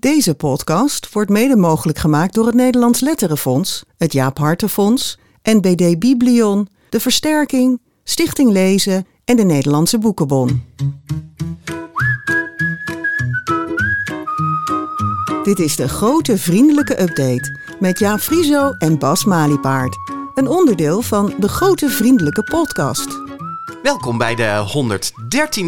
Deze podcast wordt mede mogelijk gemaakt door het Nederlands Letterenfonds, het Jaap Hartenfonds, NBD Biblion, de Versterking, Stichting Lezen en de Nederlandse Boekenbon. Dit is de grote vriendelijke update met Jaap Frieso en Bas Maliepaard. Een onderdeel van de grote vriendelijke podcast. Welkom bij de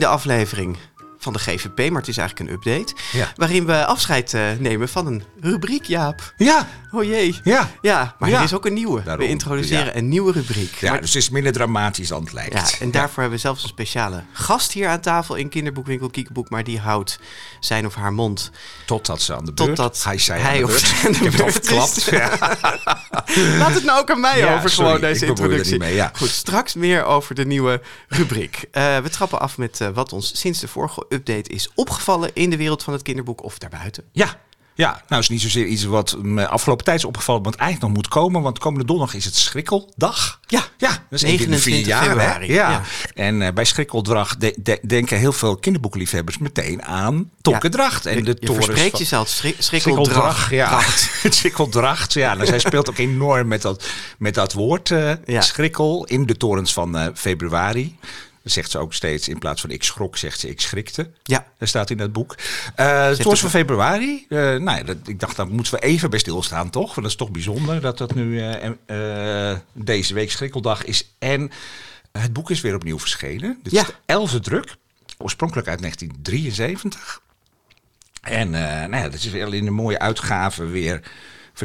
113e aflevering van de GVP, maar het is eigenlijk een update. Ja. Waarin we afscheid eh, nemen van een rubriek, Jaap. Ja, Oh jee. ja. Ja, maar Ja. er is ook een nieuwe. Daarom, We introduceren ja. een nieuwe rubriek. Ja, Maar- dus het is minder dramatisch dan het lijkt. ja, en daarvoor hebben we zelfs een speciale gast hier aan tafel in kinderboekwinkel Kiekeboek. Maar die houdt zijn of haar mond Totdat ze aan de beurt. totdat hij zei hij of zij aan de beurt is. Laat het nou ook aan mij over, sorry, gewoon deze er introductie. niet mee, ja. Goed, straks meer over de nieuwe rubriek. Eh, we trappen af met eh, wat ons sinds de vorige update is opgevallen in de wereld van het kinderboek of daarbuiten. ja. Ja, nou is niet zozeer iets wat me afgelopen tijd is opgevallen, maar het eigenlijk nog moet komen. Want komende donderdag is het Schrikkeldag. Ja, Ja, dat is één keer in de vier 29 jaar. februari, Ja. ja. En eh, bij Schrikkeldracht de- de- denken heel veel kinderboekenliefhebbers meteen aan Tonkendracht. En je, de je torens verspreekt van- jezelf schrik, schrikkeldracht. Schrikkeldracht, ja. Het schrikkeldracht, ja. Nou, zij speelt ook enorm met dat, met dat woord eh, Ja. schrikkel in de torens van eh, februari. Dan zegt ze ook steeds, in plaats van ik schrok, zegt ze ik schrikte. Ja. Dat staat in het boek. De torens ook- van februari. eh, nou ja, dat, ik dacht, daar moeten we even bij stilstaan, toch? Want dat is toch bijzonder dat dat nu eh, deze week schrikkeldag is. En het boek is weer opnieuw verschenen. Dit Ja. is de elfde druk. Oorspronkelijk uit 1973. En nou ja, dat is weer in een mooie uitgave weer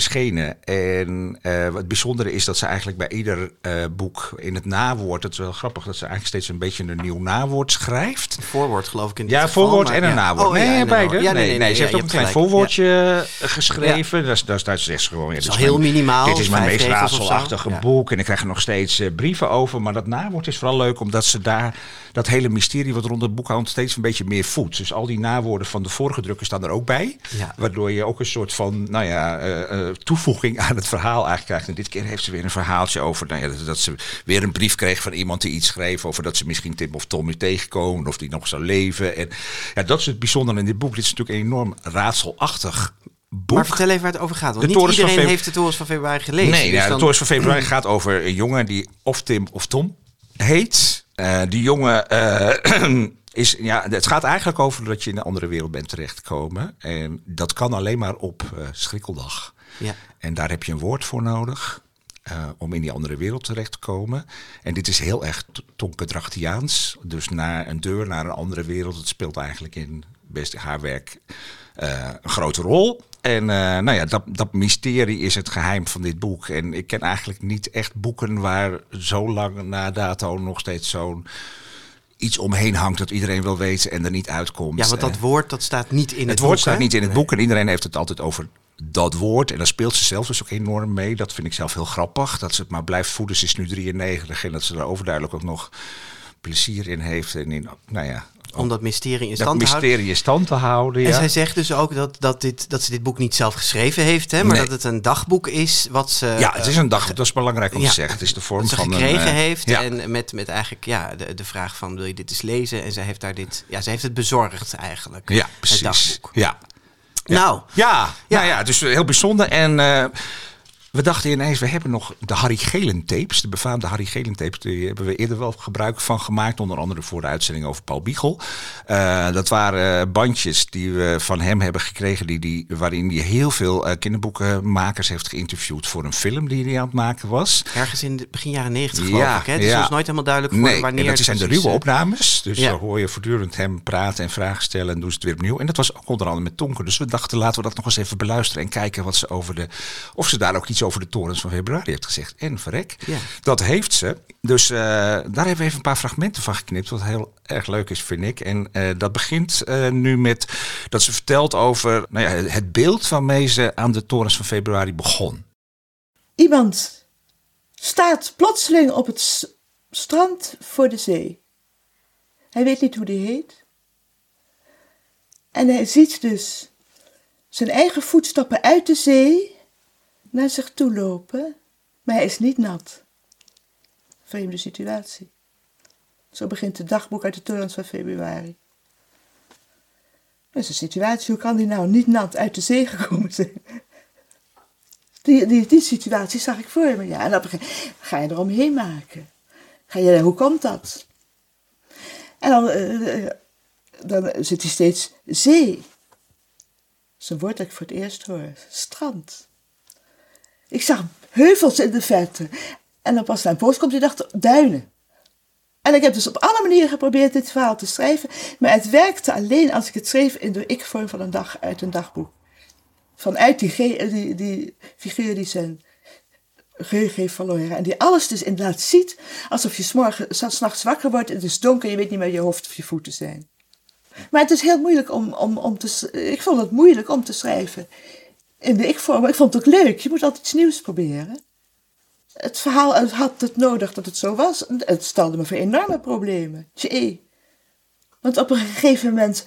verschenen. En eh, wat bijzondere is dat ze eigenlijk bij ieder eh, boek in het nawoord... het is wel grappig dat ze eigenlijk steeds een beetje een nieuw nawoord schrijft. Voorwoord geloof ik in dit Ja, geval, voorwoord maar en een ja. nawoord. Oh, nee, ja, een beide. nawoord. Ja, nee, nee, ze ja, heeft ook een klein gelijk. voorwoordje eh, geschreven. Daar, daar ze zegt ze gewoon... Ja, dit al is heel mijn- minimaal, Dit is mijn meest raadselachtige Ja. boek. En ik krijg er nog steeds brieven over. Maar dat nawoord is vooral leuk omdat ze daar... dat hele mysterie wat rond het boek hangt steeds een beetje meer voedt. Dus al die nawoorden van de vorige drukken staan er ook bij. Ja. Waardoor je ook een soort van nou ja, toevoeging aan het verhaal eigenlijk krijgt. En dit keer heeft ze weer een verhaaltje over nou ja, dat, dat ze weer een brief kreeg van iemand die iets schreef over dat ze misschien Tim of Tom weer tegenkomen of die nog zou leven. En ja, dat is het bijzondere in dit boek. Dit is natuurlijk een enorm raadselachtig boek. Maar vertel even waar het over gaat. Want De niet iedereen heeft de torens van februari gelezen. Nee, dus ja, dan- de Torens van Februari gaat over een jongen die of Tim of Tom heet. Eh, die jongen eh, is, ja, het gaat eigenlijk over dat je in een andere wereld bent terechtgekomen. En dat kan alleen maar op eh, schrikkeldag. Ja. En daar heb je een woord voor nodig. eh, om in die andere wereld terecht te komen. En dit is heel erg Tonkendrachtiaans. Dus naar een deur naar een andere wereld. Het speelt eigenlijk in best haar werk eh, een grote rol. En eh, nou ja, dat, dat mysterie is het geheim van dit boek. En ik ken eigenlijk niet echt boeken waar zo lang na dato nog steeds zo'n iets omheen hangt dat iedereen wil weten en er niet uitkomt. ja, want dat woord dat staat niet in het, het woord boek, staat niet in het boek en iedereen heeft het altijd over dat woord. En daar speelt ze zelf dus ook enorm mee. Dat vind ik zelf heel grappig. Dat ze het maar blijft voeden. Ze is nu 93 en dat ze er overduidelijk ook nog plezier in heeft. En in, nou ja, Om dat mysterie in dat stand te houden. mysterie in stand te houden. Ja. En zij zegt dus ook dat, dat, dit, dat ze dit boek niet zelf geschreven heeft, hè, maar Nee. dat het een dagboek is wat ze, ja, het is een dag. Dat is belangrijk om ja, te zeggen. Het is de vorm ze van gekregen een, eh, heeft. Ja. En met, met eigenlijk ja, de, de vraag van wil je dit eens lezen? En zij heeft daar dit, ja, zij heeft het bezorgd eigenlijk. ja, Het precies. dagboek. Ja. Nou, Ja, Ja. Nou ja, dus heel bijzonder. En eh, we dachten ineens, we hebben nog de Harry Gelen tapes. De befaamde Harry Gelen tapes. Die hebben we eerder wel gebruik van gemaakt. Onder andere voor de uitzending over Paul Biegel. Eh, dat waren eh, bandjes die we van hem hebben gekregen. Die, die, waarin hij heel veel eh, kinderboekenmakers heeft geïnterviewd voor een film die hij aan het maken was. ergens in de begin jaren negentig geloof Ja, ik. Hè? Het is ja. ons nooit helemaal duidelijk voor Nee, wanneer en dat het zijn de ruwe opnames. Dus Ja. dan hoor je voortdurend hem praten en vragen stellen en doen ze het weer opnieuw. En dat was ook onder andere met Tonken. Dus we dachten, laten we dat nog eens even beluisteren en kijken wat ze over de, of ze daar ook iets over de torens van februari heeft gezegd. En verrek, Ja. dat heeft ze. Dus eh, daar hebben we even een paar fragmenten van geknipt, wat heel erg leuk is, vind ik. En eh, dat begint eh, nu met dat ze vertelt over nou ja, het beeld waarmee ze aan de torens van februari begon. Iemand staat plotseling op het strand voor de zee. Hij weet niet hoe die heet. En hij ziet dus zijn eigen voetstappen uit de zee naar zich toe lopen, maar hij is niet nat. Vreemde situatie. Zo begint het dagboek uit de torens van februari. Dat is een situatie, hoe kan die nou niet nat uit de zee gekomen zijn? Die, die, die situatie zag ik voor me, ja. En dan ga je eromheen maken. Ga je, hoe komt dat? En dan, uh, dan zit hij steeds zee. Een woord dat ik voor het eerst hoor. Strand. Ik zag heuvels in de verte. En dan pas na een poos komt hij dacht duinen. En ik heb dus op alle manieren geprobeerd dit verhaal te schrijven. Maar het werkte alleen als ik het schreef in de ik-vorm van een dag uit een dagboek. Vanuit die, die, die figuur die zijn geheugen verloren. En die alles dus inderdaad ziet alsof je s'nachts wakker wordt. Het is donker, je weet niet meer je hoofd of je voeten zijn. Maar het is heel moeilijk om, om, om te... Ik vond het moeilijk om te schrijven in de ik-vorm. Ik vond het ook leuk. Je moet altijd iets nieuws proberen. Het verhaal had het nodig dat het zo was. Het stelde me voor enorme problemen. Tjee. Want op een gegeven moment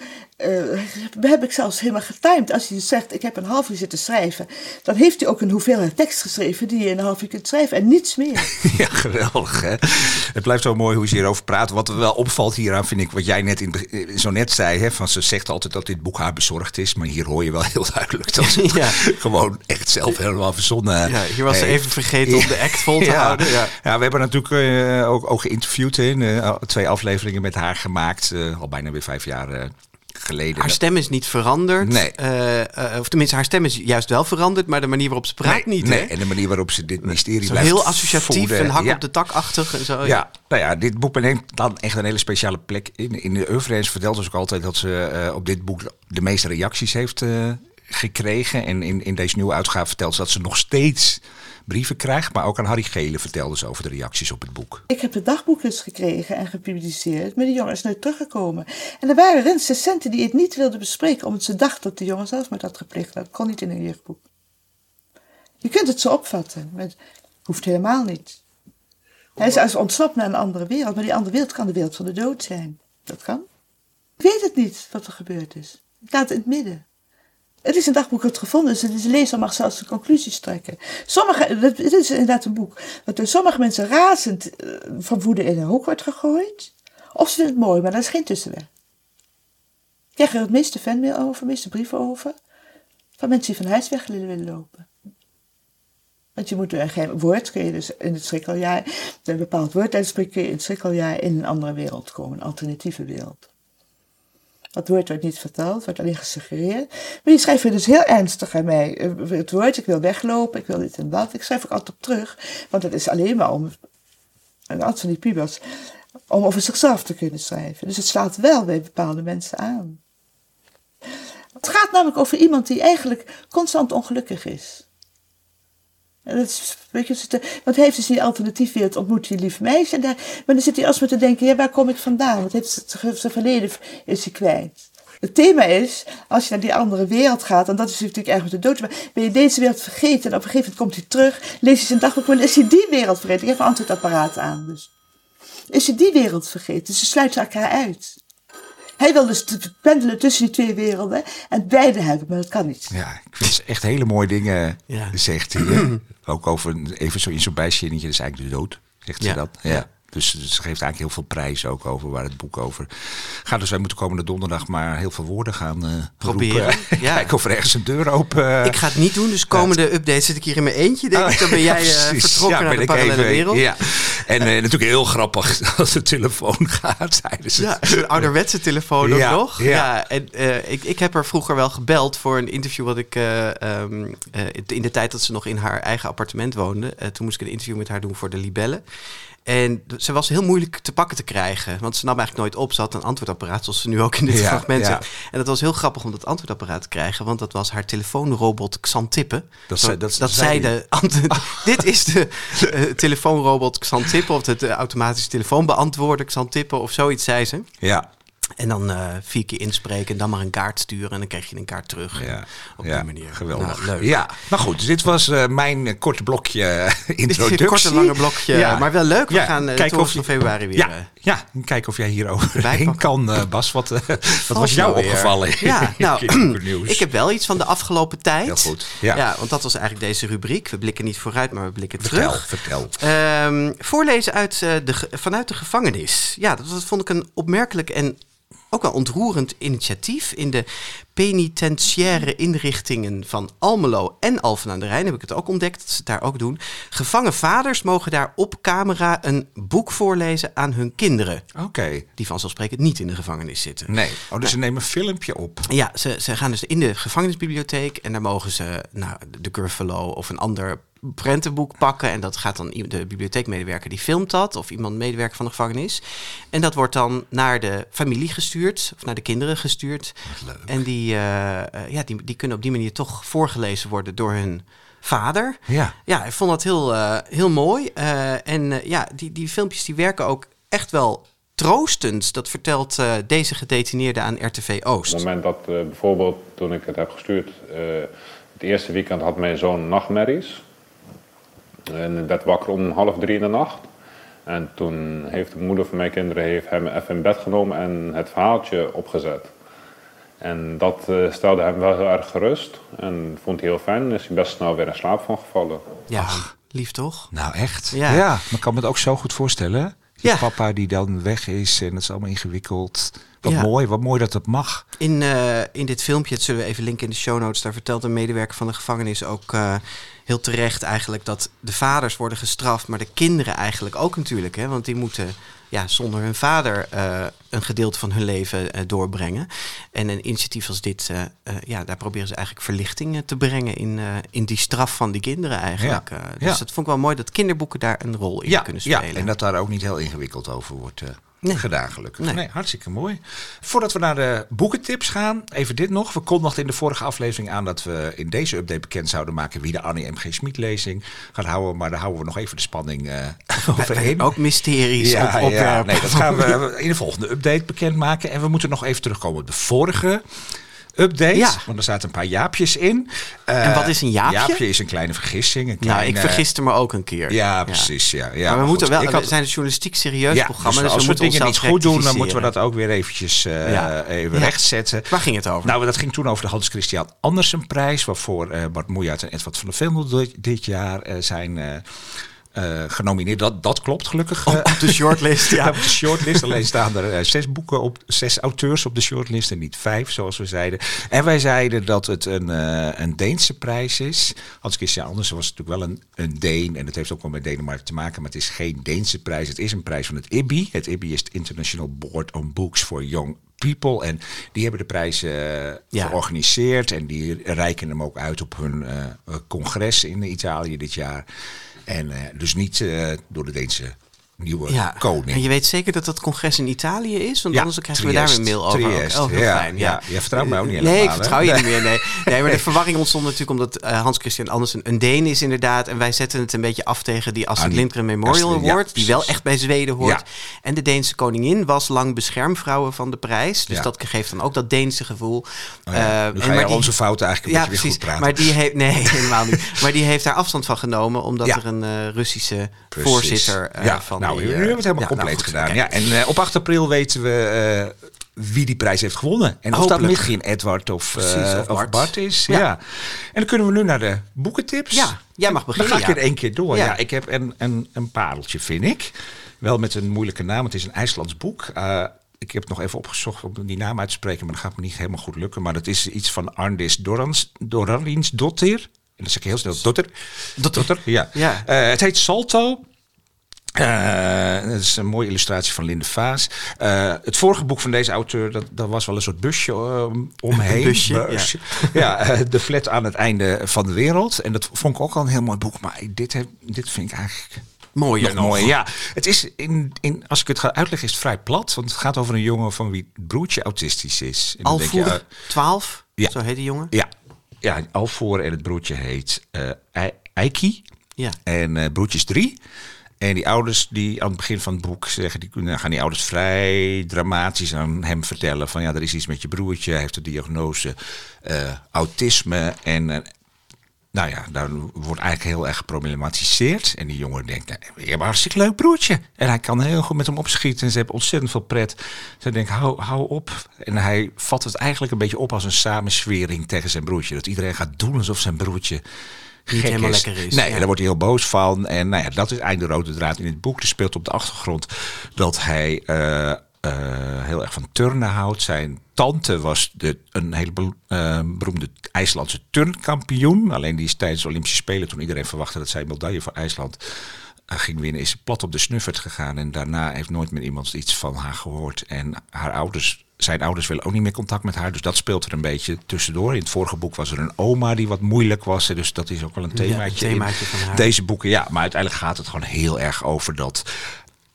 uh, heb ik zelfs helemaal getimed. Als hij zegt, ik heb een half uur zitten schrijven, dan heeft hij ook een hoeveelheid tekst geschreven die je in een half uur kunt schrijven en niets meer. Ja, geweldig hè. Het blijft zo mooi hoe je hierover praat. Wat wel opvalt hieraan vind ik, wat jij net in, eh, zo net zei, hè, van ze zegt altijd dat dit boek haar bezorgd is, maar hier hoor je wel heel duidelijk dat ze ja. gewoon echt zelf helemaal verzonnen Ja, hier was ze even vergeten om de act vol te houden. Ja. ja, we hebben natuurlijk uh, ook, ook geïnterviewd, in uh, twee afleveringen met haar gemaakt, al bijna weer vijf jaar geleden. Haar stem is niet veranderd. Nee. Uh, uh, of tenminste, haar stem is juist wel veranderd, maar de manier waarop ze praat niet. Nee, en de manier waarop ze dit mysterie zo Heel associatief en hak op de tak-achtig en zo. Ja. nou ja, dit boek neemt dan echt een hele speciale plek in. In de Euvreens vertelt ze ook altijd dat ze uh, op dit boek de meeste reacties heeft gekregen. En in, in deze nieuwe uitgave vertelt ze dat ze nog steeds brieven krijgt. Maar ook aan Harry Gele vertelde ze over de reacties op het boek. Ik heb de dagboekjes gekregen en gepubliceerd, maar die jongen is nooit teruggekomen. En er waren recensenten die het niet wilden bespreken, omdat ze dachten dat de jongen zelf met had gepleegd. Dat kon niet in een jeugdboek. Je kunt het zo opvatten, maar het hoeft helemaal niet. Hij is als ontsnapt naar een andere wereld, maar die andere wereld kan de wereld van de dood zijn. Dat kan. Ik weet het niet wat er gebeurd is. Ik laat het in het midden. Het is een dagboek dat gevonden is. Dus de lezer mag zelfs de conclusies trekken. Sommige, dit is inderdaad een boek dat door sommige mensen razend eh, van woede in een hoek wordt gegooid. Of ze vinden het mooi, maar dat is geen tussenweg. Ik krijg er het meeste fanmail over, de meeste brieven over. Van mensen die van huis weg willen lopen. Want je moet door een geheim woord, kun je dus in het schrikkeljaar, een bepaald woord uitspreken, in het schrikkeljaar in een andere wereld komen, een alternatieve wereld. Dat woord wordt niet verteld, wordt alleen gesuggereerd. Maar die schrijven dus heel ernstig aan mij. Het woord, ik wil weglopen, ik wil dit en dat. Ik schrijf ook altijd op terug, want het is alleen maar om, een aantal van die pubers, om over zichzelf te kunnen schrijven. Dus het slaat wel bij bepaalde mensen aan. Het gaat namelijk over iemand die eigenlijk constant ongelukkig is. Dat want heeft dus die alternatief wereld ontmoet, die lieve meisje. En maar dan zit hij alsmaar te denken, ja, waar kom ik vandaan? Want heeft zijn verleden is hij kwijt. Het thema is, als je naar die andere wereld gaat, en dat is natuurlijk erg met de dood, maar ben je deze wereld vergeten en op een gegeven moment komt hij terug, lees je zijn dagboek, en is hij die wereld vergeten? Ik heb een antwoordapparaat aan, dus. Is hij die wereld vergeten? Dus ze sluiten elkaar uit. Hij wil dus pendelen tussen die twee werelden en beide hebben, maar dat kan niet. Ja, ik vind het echt hele mooie dingen, ja. zegt hij. Ook over, even zo in zo'n bijzinnetje, dat is eigenlijk de dood, zegt ze dat. ja. Dus ze geeft eigenlijk heel veel prijs ook over waar het boek over gaat. Dus wij moeten komende donderdag maar heel veel woorden gaan uh, proberen. Ja. Kijken of er ergens een deur open. ik ga het niet doen, dus komende updates zit ik hier in mijn eentje. Denk ik. Dan ben jij uh, vertrokken naar de parallele wereld. Ja. En uh, natuurlijk heel grappig als de telefoon gaat. Ja, een ouderwetse telefoon ook nog. Ja. en ik, ik heb haar vroeger wel gebeld voor een interview wat ik um, in de tijd dat ze nog in haar eigen appartement woonde. toen moest ik een interview met haar doen voor de Libelle. En ze was heel moeilijk te pakken te krijgen. Want ze nam eigenlijk nooit op. Ze had een antwoordapparaat, zoals ze nu ook in dit ja, fragment ja. En dat was heel grappig om dat antwoordapparaat te krijgen. Want dat was haar telefoonrobot Xantippe. Dat, Zo, dat, dat zei de... dit is de uh, telefoonrobot Xantippe. Of het uh, automatische telefoonbeantwoorder Xantippe. Of zoiets zei ze. Ja. En dan uh, vier keer inspreken en dan maar een kaart sturen. En dan krijg je een kaart terug. Ja, op die manier. Geweldig. Nou, leuk. Ja, nou goed. Dus dit was uh, mijn korte blokje introductie. Dit korte, lange blokje. Ja. Maar wel leuk. We ja, gaan uh, kijken of je, februari weer... Ja, ja, kijken of jij hier overheen kan, Bas. Wat, wat was jou opgevallen? Ja, nou, ik heb wel iets van de afgelopen tijd. Heel goed. Ja. want dat was eigenlijk deze rubriek. We blikken niet vooruit, maar we blikken terug. Vertel, um, voorlezen uit, de, vanuit de gevangenis. Ja, dat, dat vond ik een opmerkelijk en ook wel ontroerend initiatief. In de penitentiaire inrichtingen van Almelo en Alphen aan de Rijn heb ik het ook ontdekt dat ze het daar ook doen. Gevangen vaders mogen daar op camera een boek voorlezen aan hun kinderen. Oké. Die vanzelfsprekend niet in de gevangenis zitten. Nee. Oh, dus ze nemen een filmpje op. Ja, ze, ze gaan dus in de gevangenisbibliotheek en daar mogen ze nou, de Gruffalo of een ander prentenboek pakken. En dat gaat dan de bibliotheekmedewerker die filmt dat. Of iemand medewerker van de gevangenis. En dat wordt dan naar de familie gestuurd. Of naar de kinderen gestuurd. En die, uh, ja, die, die kunnen op die manier toch voorgelezen worden door hun vader. Ja, ja ik vond dat heel, uh, heel mooi. Uh, en ja, die, die filmpjes die werken ook echt wel troostend. Dat vertelt deze gedetineerde aan RTV Oost. Op het moment dat bijvoorbeeld toen ik het heb gestuurd... het eerste weekend had mijn zoon nachtmerries. En werd wakker om half drie in de nacht. En toen heeft de moeder van mijn kinderen heeft hem even in bed genomen en het verhaaltje opgezet. En dat uh, stelde hem wel heel erg gerust. En vond hij heel fijn. En is hij best snel weer in slaap van gevallen. Ja, lief toch? Nou echt? Ja. ja, maar ik kan me het ook zo goed voorstellen. Je ja. papa die dan weg is en het is allemaal ingewikkeld. Wat mooi, wat mooi dat het mag. In, uh, in dit filmpje, dat zullen we even linken in de show notes, daar vertelt een medewerker van de gevangenis ook uh, heel terecht eigenlijk dat de vaders worden gestraft, maar de kinderen eigenlijk ook natuurlijk. Hè, want die moeten ja, zonder hun vader uh, een gedeelte van hun leven uh, doorbrengen. En een initiatief als dit, uh, ja, daar proberen ze eigenlijk verlichting te brengen in, in die straf van die kinderen eigenlijk. Ja. dus ja. dat vond ik wel mooi dat kinderboeken daar een rol in ja, kunnen spelen. Ja, en dat daar ook niet heel ingewikkeld over wordt nee. gedaan, gelukkig. Nee. hartstikke mooi. Voordat we naar de boekentips gaan, even dit nog. We kondigden in de vorige aflevering aan dat we in deze update bekend zouden maken wie de Annie M.G. Smit lezing gaat houden. Maar daar houden we nog even de spanning uh, overheen. Ook mysteries ja, op, ja, nee, dat gaan we in de volgende update bekendmaken. En we moeten nog even terugkomen op de vorige update. Ja. Want er zaten een paar jaapjes in. Uh, en wat is een jaapje? Jaapje is een kleine vergissing. Een nou, ik vergiste me ook een keer. Ja, precies. Ja, ja. Maar we moeten wel, had... we zijn een journalistiek serieus ja, programma. Dus, dus als we, we dingen niet goed doen, dan moeten we dat ook weer eventjes uh, ja. even rechtzetten. Waar ging het over? Nou, dat ging toen over de Hans Christian Andersen prijs. Waarvoor uh, Bart Moejaert en Edward van der Vendel dit jaar zijn uh, genomineerd. Dat, dat klopt gelukkig. Op, op de shortlist, ja. op de shortlist. Alleen staan er uh, zes boeken op, zes auteurs op de shortlist en niet vijf, zoals we zeiden. En wij zeiden dat het een, uh, een Deense prijs is. Hans Christian Andersen was natuurlijk wel een, een Deen. En dat heeft ook wel met Denemarken te maken. Maar het is geen Deense prijs. Het is een prijs van het IBI. Het IBI is het International Board on Books for Young People. En die hebben de prijs uh, ja. georganiseerd. En die reiken hem ook uit op hun uh, congres in Italië dit jaar. En uh, dus niet uh, door de Deense nieuwe ja. koning. En je weet zeker dat dat congres in Italië is? Want ja, anders krijgen we daar een mail over. Triest. Oh, heel ja, fijn. Ja. Je vertrouwt mij ook niet helemaal. Nee, ik vertrouw je niet meer. Nee. nee, maar de verwarring ontstond natuurlijk omdat uh, Hans Christian Andersen een Deen is inderdaad. En wij zetten het een beetje af tegen die Astrid Lindgren Memorial Astrid, Award. die wel echt bij Zweden hoort. En de Deense koningin was lang beschermvrouwen van de prijs. Dus dat geeft dan ook dat Deense gevoel. Oh uh, ga je onze fouten eigenlijk een beetje precies, weer goed praten. Maar die heeft, nee, helemaal niet. Maar die heeft daar afstand van genomen. Omdat er een uh, Russische voorzitter van nou, nu hebben we het helemaal compleet gedaan. Ja, en uh, op 8 april weten we uh, wie die prijs heeft gewonnen. En of Hopelijk. dat misschien Edward of, Precies, of, Bart. of, Bart. is. Ja. ja. En dan kunnen we nu naar de boekentips. Ja, jij mag beginnen. Dan ga ik ja. er één keer door. Ja. ja, ik heb een, een, een pareltje, vind ik. Wel met een moeilijke naam. Het is een IJslands boek. Uh, ik heb het nog even opgezocht om die naam uit te spreken, maar dat gaat me niet helemaal goed lukken. Maar dat is iets van Arndis Dorans, Doralins Dottir. En dat zeg ik heel snel. Dotter. Dotter. Dotter ja. ja. Uh, het heet Salto. Uh, dat is een mooie illustratie van Linde Vaas. Uh, het vorige boek van deze auteur, dat, dat was wel een soort busje uh, omheen. busje, busje. Ja, ja de flat aan het einde van de wereld. En dat vond ik ook al een heel mooi boek. Maar dit, heb, dit vind ik eigenlijk mooier nog. Mooi, ja. Het is in, in, als ik het ga uitleggen, is het vrij plat. Want het gaat over een jongen van wie het broertje autistisch is. Alvoer, je, 12, ja. zo heet die jongen? Ja, ja Alvoer en het broertje heet Eiki. Ja. En broertje is drie. En die ouders die aan het begin van het boek zeggen, die kunnen, gaan die ouders vrij dramatisch aan hem vertellen van ja, er is iets met je broertje, hij heeft de diagnose uh, autisme en uh, nou ja, daar wordt eigenlijk heel erg geproblematiseerd. En die jongen denkt, nou, je hebt een hartstikke leuk broertje. En hij kan heel goed met hem opschieten en ze hebben ontzettend veel pret. Ze denkt, hou, hou op. En hij vat het eigenlijk een beetje op als een samenswering tegen zijn broertje. Dat iedereen gaat doen alsof zijn broertje niet helemaal is. lekker is. Nee, ja. daar wordt hij heel boos van. En nou ja, dat is eigenlijk de rode draad in het boek. Er speelt op de achtergrond dat hij uh, heel erg van turnen houdt. Zijn tante was de, een hele beroemde IJslandse turnkampioen. Alleen die is tijdens de Olympische Spelen, toen iedereen verwachtte dat zij een medaille voor IJsland ging winnen, is plat op de snuffert gegaan. En daarna heeft nooit meer iemand iets van haar gehoord. En haar ouders, zijn ouders willen ook niet meer contact met haar. Dus dat speelt er een beetje tussendoor. In het vorige boek was er een oma die wat moeilijk was. Dus dat is ook wel een themaatje, ja, themaatje in van haar. deze boeken. Ja, maar uiteindelijk gaat het gewoon heel erg over dat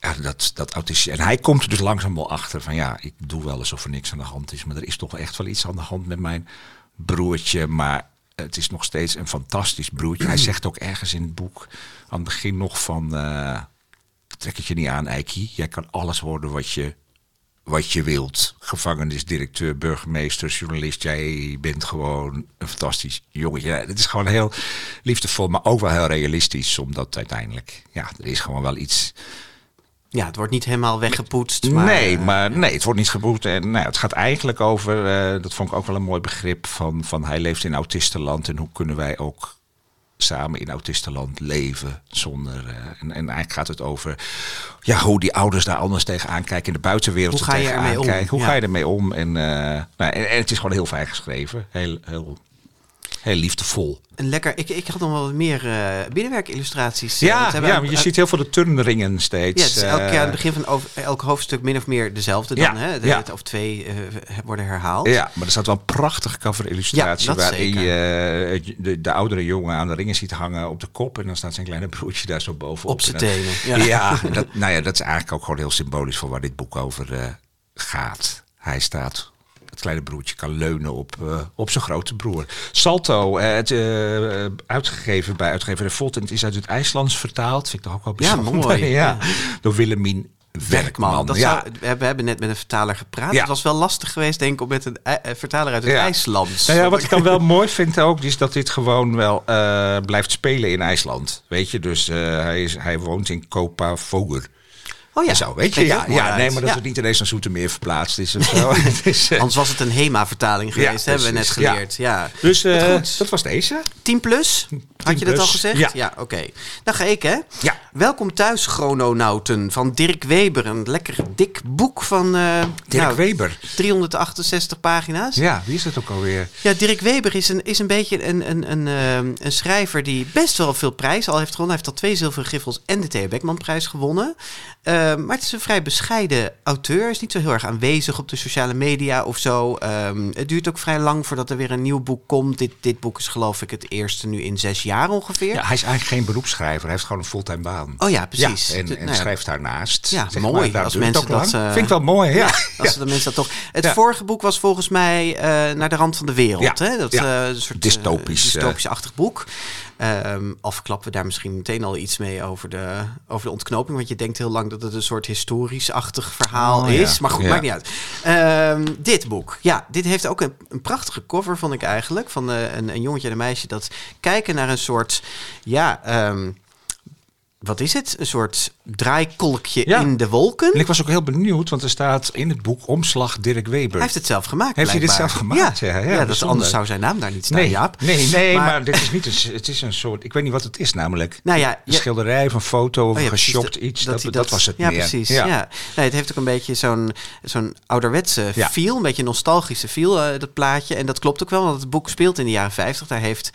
ja, dat, dat autistische. En hij komt er dus langzaam wel achter van ja, ik doe wel alsof er niks aan de hand is. Maar er is toch echt wel iets aan de hand met mijn broertje. Maar het is nog steeds een fantastisch broertje. Hij zegt ook ergens in het boek aan het begin nog van... Uh, trek het je niet aan, Eiki. Jij kan alles worden wat je, wat je wilt. Gevangenisdirecteur, burgemeester, journalist. Jij bent gewoon een fantastisch jongetje. Ja, het is gewoon heel liefdevol, maar ook wel heel realistisch. Omdat uiteindelijk, ja, er is gewoon wel iets ja, het wordt niet helemaal weggepoetst. Maar, nee, eh, maar nee, het wordt niet gepoetst. En nou, het gaat eigenlijk over, uh, dat vond ik ook wel een mooi begrip, van, van hij leeft in autistenland en hoe kunnen wij ook samen in autistenland leven zonder. Uh, en, en eigenlijk gaat het over ja, hoe die ouders daar anders tegenaan kijken in de buitenwereld. Hoe ga je ermee om? Hoe ga je ermee om? En, uh, nou, en, en, het is gewoon heel fijn geschreven. Heel, heel heel liefdevol. En lekker. Ik, ik had nog wel wat meer uh, binnenwerkillustraties. Ja, ja maar je ziet heel veel de turnringen steeds. Ja, elke keer aan het eh, begin van over, elk hoofdstuk min of meer dezelfde dan. Ja, hè? De, ja. Of twee uh, worden herhaald. Ja, maar er staat wel een prachtige cover-illustratie... Ja, waarin je de, de, oudere jongen aan de ringen ziet hangen op de kop... en dan staat zijn kleine broertje daar zo bovenop. Op zijn tenen. Ja, ja dat, nou ja, dat is eigenlijk ook gewoon heel symbolisch... voor waar dit boek over gaat. Hij staat het kleine broertje kan leunen op, uh, op zijn grote broer. Salto, uh, het, uh, uitgegeven bij uitgever Volt. En het is uit het IJslands vertaald. Vind ik toch ook wel bijzonder. Ja, mooi. ja. Door Willemien Werkman. Dat ja. we hebben net met een vertaler gepraat. Ja. Het was wel lastig geweest, denk ik, om met een vertaler uit het ja. IJslands. Nou ja, wat ik dan wel mooi vind ook, is dat dit gewoon wel blijft spelen in IJsland. Weet je, dus hij, is, hij woont in Kopa Voger. Oh ja. Zo, weet je? Ja, ja nee, maar dat het niet ineens naar Zoetermeer verplaatst is of zo. is, uh... Anders was het een HEMA-vertaling geweest, hebben we net geleerd. Ja. Dus uh, dat was deze. 10 plus? Had je dat al gezegd? Ja. ja Oké. Dan ga ik, hè? Ja. Welkom thuis, chrononauten, van Dirk Weber. Een lekker dik boek van... Uh, Dirk nou, Weber. 368 pagina's. Ja, wie is dat ook alweer? Ja, Dirk Weber is een, is een beetje een, een, een, een schrijver die best wel veel prijs al heeft gewonnen. Hij heeft al twee zilveren griffels en de Theo Beckman-prijs gewonnen. Ehm, maar het is een vrij bescheiden auteur. Is niet zo heel erg aanwezig op de sociale media of zo. Um, het duurt ook vrij lang voordat er weer een nieuw boek komt. Dit, dit boek is geloof ik het eerste nu in zes jaar ongeveer. Ja, hij is eigenlijk geen beroepsschrijver. Hij heeft gewoon een fulltime baan. Oh ja, precies. Ja, en, en nou schrijft daarnaast. Ja, mooi. Maar, als mensen dat... Uh, Vind ik wel mooi, ja. als de mensen dat toch... Het vorige boek was volgens mij uh, Naar de rand van de wereld. Hè? Dat, uh, een soort dystopisch. dystopisch-achtig boek. Um, al verklappen we daar misschien meteen al iets mee over de, over de ontknoping. Want je denkt heel lang dat het een soort historisch-achtig verhaal oh, is. Maar goed, maakt niet uit. Um, dit boek. Ja, dit heeft ook een, een prachtige cover, vond ik eigenlijk. Van uh, een, een jongetje en een meisje dat kijken naar een soort... Ja, um, wat is het? Een soort draaikolkje in de wolken. En ik was ook heel benieuwd, want er staat in het boek Omslag Dirk Weber. Hij heeft het zelf gemaakt. Heeft hij dit zelf gemaakt? Ja, ja, ja, dat anders zou zijn naam daar niet staan, nee, Jaap. Nee, nee, maar, dit is niet een, het is een soort, ik weet niet wat het is namelijk. Nou ja, een schilderij of een foto of oh, geshopt iets, dat, dat, was het ja, meer. Precies, ja. Nee, het heeft ook een beetje zo'n zo'n ouderwetse feel, een beetje nostalgische feel, uh, dat plaatje. En dat klopt ook wel, want het boek speelt in de jaren 50. Daar heeft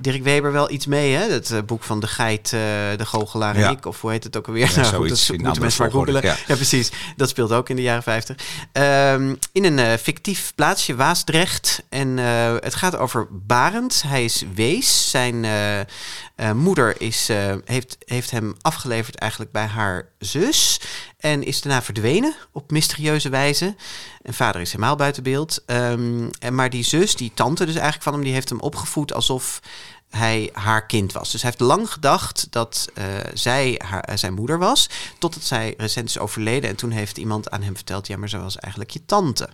Dirk Weber wel iets mee, hè? Het uh, boek van de geit, uh, de goochelaar en ik, of hoe heet het ook alweer? Ja, nou, zoiets dat moeten mensen maar googelen. Ja. ja. precies. Dat speelt ook in de jaren 50. Um, in een uh, fictief plaatsje, Waasdrecht. En uh, het gaat over Barend. Hij is wees. Zijn uh, moeder is, heeft, heeft hem afgeleverd eigenlijk bij haar zus. En is daarna verdwenen op mysterieuze wijze. En vader is helemaal buiten beeld. Um, en maar die zus, die tante dus eigenlijk van hem, die heeft hem opgevoed alsof hij haar kind was. Dus hij heeft lang gedacht dat uh, zij haar, uh, zijn moeder was, totdat zij recent is overleden. En toen heeft iemand aan hem verteld, ja, maar ze was eigenlijk je tante.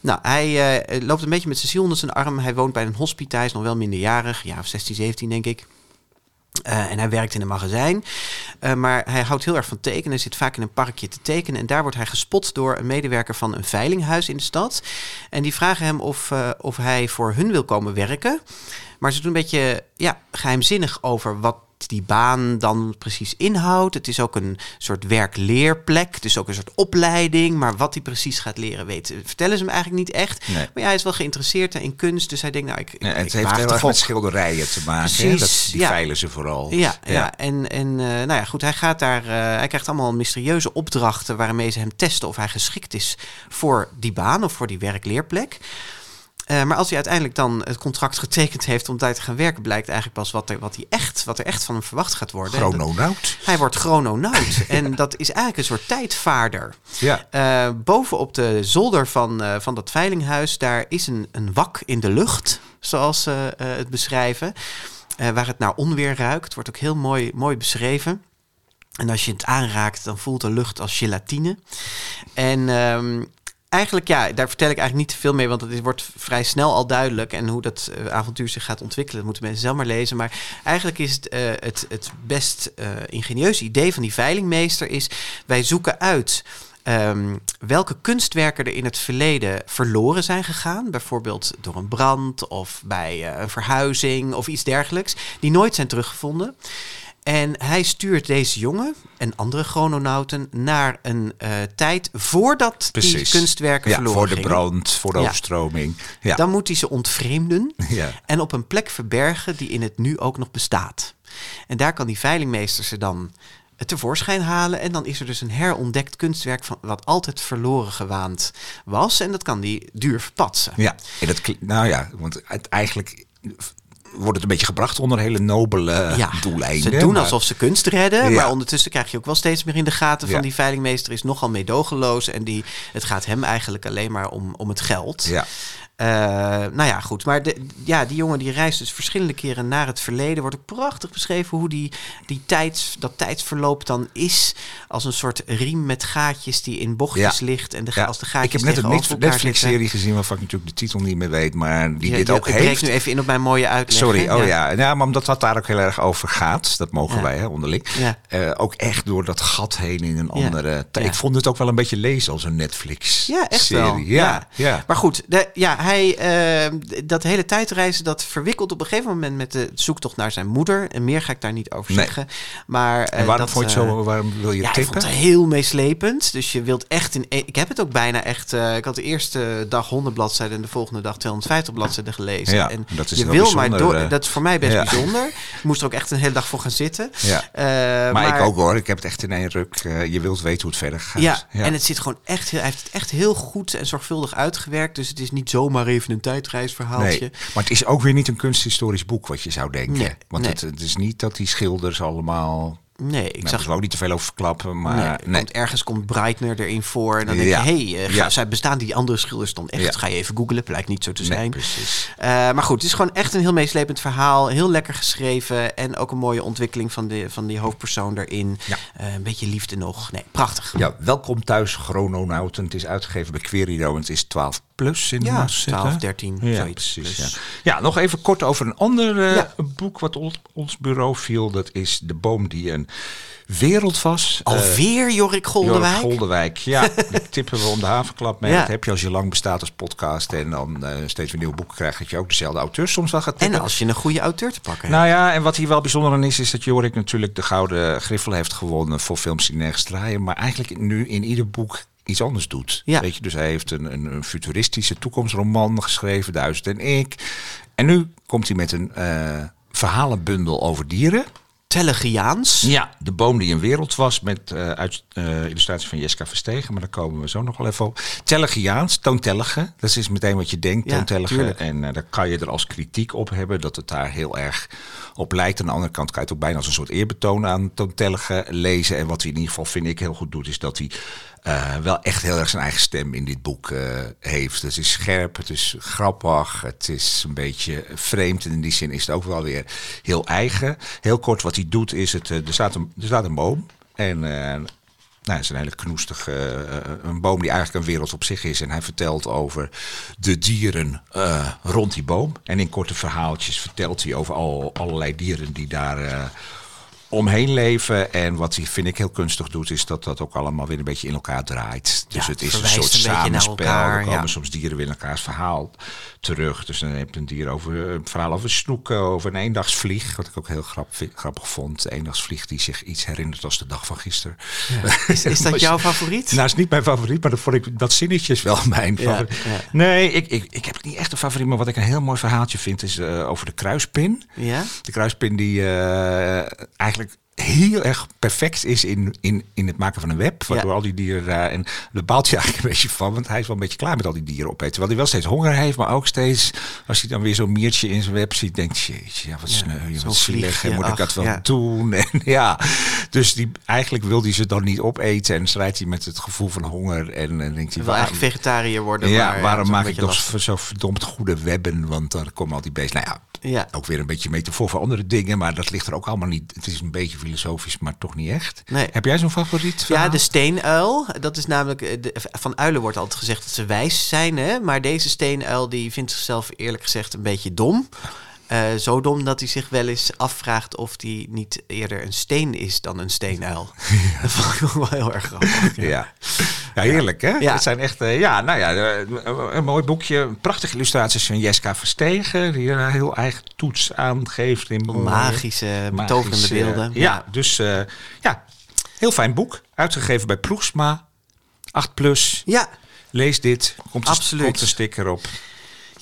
Nou, hij uh, loopt een beetje met zijn ziel onder zijn arm. Hij woont bij een hospita, hij is nog wel minderjarig, ja, of 16, 17 denk ik. En hij werkt in een magazijn. Maar hij houdt heel erg van tekenen. Hij zit vaak in een parkje te tekenen. En daar wordt hij gespot door een medewerker van een veilinghuis in de stad. En die vragen hem of, of hij voor hun wil komen werken. Maar ze doen een beetje ja, geheimzinnig over wat die baan dan precies inhoudt. Het is ook een soort werkleerplek, dus ook een soort opleiding. Maar wat hij precies gaat leren, weet, vertellen ze hem eigenlijk niet echt. Maar ja, hij is wel geïnteresseerd in kunst, dus hij denkt, nou, ik. Ja, het ik heeft heel erg met schilderijen te maken. hè? Dat, die ja. veilen ze vooral. Ja, ja. en, en eh, nou ja, goed, hij gaat daar, eh, hij krijgt allemaal mysterieuze opdrachten waarmee ze hem testen of hij geschikt is voor die baan of voor die werkleerplek. Eh, maar als hij uiteindelijk dan het contract getekend heeft om daar te gaan werken, blijkt eigenlijk pas wat er, wat hij echt, wat er echt van hem verwacht gaat worden. Chrononaut. hij wordt chrononaut. en dat is eigenlijk een soort tijdvaarder. Ja. Eh, boven op de zolder van, eh, van dat veilinghuis, daar is een, een wak in de lucht, zoals ze het beschrijven. waar het naar onweer ruikt. Wordt ook heel mooi, mooi beschreven. En als je het aanraakt, dan voelt de lucht als gelatine. En ehm, eigenlijk, ja, daar vertel ik eigenlijk niet te veel mee, want het wordt vrij snel al duidelijk. En hoe dat eh, avontuur zich gaat ontwikkelen, dat moeten mensen zelf maar lezen. Maar eigenlijk is het, eh, het, het best eh ingenieuze idee van die veilingmeester is... wij zoeken uit ehm, welke kunstwerken er in het verleden verloren zijn gegaan. Bijvoorbeeld door een brand of bij een verhuizing of iets dergelijks. Die nooit zijn teruggevonden. En hij stuurt deze jongen en andere chrononauten naar een eh, tijd voordat die Precies. kunstwerken ja, verloren voor de gingen. brand, voor de Ja. overstroming. Ja. Dan moet hij ze ontvreemden en op een plek verbergen die in het nu ook nog bestaat. En daar kan die veilingmeester ze dan tevoorschijn halen. En dan is er dus een herontdekt kunstwerk van wat altijd verloren gewaand was. En dat kan die duur verpatsen. Ja, en dat, nou ja, want het eigenlijk wordt het een beetje gebracht onder hele nobele Ja, doeleinden. ze doen maar- alsof ze kunst redden, Ja. maar ondertussen krijg je ook wel steeds meer in de gaten van Ja. die veilingmeester is nogal meedogenloos en die, het gaat hem eigenlijk alleen maar om, om het geld. Ja. Eh, nou ja, goed. Maar de, ja, die jongen die reist dus verschillende keren naar het verleden. Wordt ook prachtig beschreven hoe die, die tijds, dat tijdsverloop dan is. Als een soort riem met gaatjes die in bochtjes Ja. ligt. En de, Ja, als de gaatjes ik heb net een Netflix-serie gezien waarvan ik natuurlijk de titel niet meer weet, maar die dit ook het breekt heeft. nu even in op mijn mooie uitleg. Sorry, hè? oh ja. ja. maar omdat dat daar ook heel erg over gaat, dat mogen wij hè, onderling. Eh, ook echt door dat gat heen in een andere tijd. Ik vond het ook wel een beetje lezen als een Netflix-serie. Ja, echt wel. Ja, ja. Maar goed, de, ja, hij, eh, d- dat hele tijdreizen, dat verwikkelt op een gegeven moment met de zoektocht naar zijn moeder. En meer ga ik daar niet over Nee. zeggen. Maar, eh, En waarom dat, vond je het eh, zo, waarom wil je ja, ik tippen? vond het heel meeslepend. Dus je wilt echt in. Ik heb het ook bijna echt. eh, ik had de eerste dag 100 bladzijden en de volgende dag 250 bladzijden gelezen. Ja, en dat is je wil maar door. eh. Dat is voor mij best Ja. bijzonder. Ik moest er ook echt een hele dag voor gaan zitten. Ja. Eh, maar, ik ook hoor, ik heb het echt in één ruk. eh, je wilt weten hoe het verder gaat. Ja, en het zit gewoon echt. heel- Hij heeft het echt heel goed en zorgvuldig uitgewerkt. Dus het is niet zomaar even een tijdreisverhaaltje. Nee, maar het is ook weer niet een kunsthistorisch boek wat je zou denken. Nee, Want nee. Het, het is niet dat die schilders allemaal... Nee, ik nou, zag er ook niet te veel over verklappen, maar Nee, nee. Komt, ergens komt Breitner erin voor. En dan denk Ja. je, hé, hey, Ja. zij bestaan die andere schilders dan echt? Ja. Ga je even googlen, blijkt niet zo te Nee, zijn. precies. Eh, maar goed, het is gewoon echt een heel meeslepend verhaal. Heel lekker geschreven. En ook een mooie ontwikkeling van, de, van die hoofdpersoon erin. Eh, een beetje liefde nog. Nee, prachtig. Ja, welkom thuis, Chrononauten. Het is uitgegeven bij Querido en het is 12 plus in de Ja, massa 12, 13, ja, zoiets. Precies, Dus- ja. ja, nog even kort over een ander eh, boek wat ons, ons bureau viel. Dat is De Boom die een wereld was. Eh, Alweer Jorik Goldenwijk? Jorik Goldenwijk, ja. Die tippen we om de havenklap mee. Ja. Dat heb je als je lang bestaat als podcast en dan eh, steeds weer nieuwe boeken krijgt. Dat je ook dezelfde auteur soms wel gaat En tippen. als je een goede auteur te pakken hebt. Nou ja, en wat hier wel bijzonder aan is, is dat Jorik natuurlijk de Gouden Griffel heeft gewonnen voor films die nergens draaien. Maar eigenlijk nu in ieder boek iets anders doet. Ja. Weet je, dus hij heeft een, een, een futuristische toekomstroman geschreven, Duizend en ik. En nu komt hij met een eh, verhalenbundel over dieren. Telegiaans. Ja, de boom die een wereld was met eh, uit, eh, illustratie van Jeska Verstegen, maar daar komen we zo nog wel even op. Telegiaans, toontellige, dat is meteen wat je denkt, Ja, toontellige. tuurlijk. En eh, daar kan je er als kritiek op hebben dat het daar heel erg op lijkt. Aan de andere kant kan je het ook bijna als een soort eerbetoon aan toontellige lezen. En wat hij in ieder geval, vind ik, heel goed doet, is dat hij eh, wel echt heel erg zijn eigen stem in dit boek eh, heeft. Het is scherp, het is grappig, het is een beetje vreemd. En in die zin is het ook wel weer heel eigen. Heel kort, wat hij doet is, het, eh, er, staat een, er staat een boom. En nou, het is een hele knoestige een boom die eigenlijk een wereld op zich is. En hij vertelt over de dieren rond die boom. En in korte verhaaltjes vertelt hij over al, allerlei dieren die daar... omheen leven. En wat hij, vind ik, heel kunstig doet, is dat dat ook allemaal weer een beetje in elkaar draait. Dus het is een soort samenspel. er komen soms dieren weer in elkaars verhaal terug. Dus dan heb je een dier over een verhaal over snoeken, over een eendagsvlieg. Wat ik ook heel grappig, grappig vond. Een eendagsvlieg die zich iets herinnert als de dag van gisteren. Is, is, dat jouw favoriet? Nou, is niet mijn favoriet, maar dat vond ik dat zinnetje is wel mijn favoriet. Nee, ik, ik, ik heb niet echt een favoriet, maar wat ik een heel mooi verhaaltje vind is uh, over de kruispin. Ja? De kruispin die uh, eigenlijk heel erg perfect is in, in, in het maken van een web. Waardoor al die dieren daar. En daar baalt hij eigenlijk een beetje van. Want hij is wel een beetje klaar met al die dieren opeten. Terwijl hij wel steeds honger heeft. Maar ook steeds. Als hij dan weer zo'n miertje in zijn web ziet. Denkt je, ja, wat sneu. Ja, wat zielig. En moet ik dat wel doen? En ja. Dus die, eigenlijk wil hij ze dan niet opeten. En strijdt hij met het gevoel van honger. En, en denkt hij. Wil eigenlijk vegetariër worden. Ja, maar, waarom maak ik toch zo verdomd goede webben? Want dan komen al die beesten. Nou ja, ja. Ook weer een beetje metafoor voor andere dingen, maar dat ligt er ook allemaal niet. Het is een beetje filosofisch, maar toch niet echt. Nee. Heb jij zo'n favoriet? Ja, de steenuil. Dat is namelijk. Eh, de, van uilen wordt altijd gezegd dat ze wijs zijn, hè? maar deze steenuil die vindt zichzelf eerlijk gezegd een beetje dom. Uh, zo dom dat hij zich wel eens afvraagt of hij niet eerder een steen is dan een steenuil. Ja. Dat vond ik wel heel erg grappig. Ja, ja. ja heerlijk hè? Ja. Het zijn echt, uh, ja, nou ja, uh, een mooi boekje. Prachtige illustraties van Jeska Verstegen, die er een heel eigen toets aan geeft. In magische, betoverende beelden. Ja, dus ja, heel fijn boek. Uitgegeven bij Ploegsma, 8 plus. Ja. Lees dit, komt, Absoluut. komt een sticker op.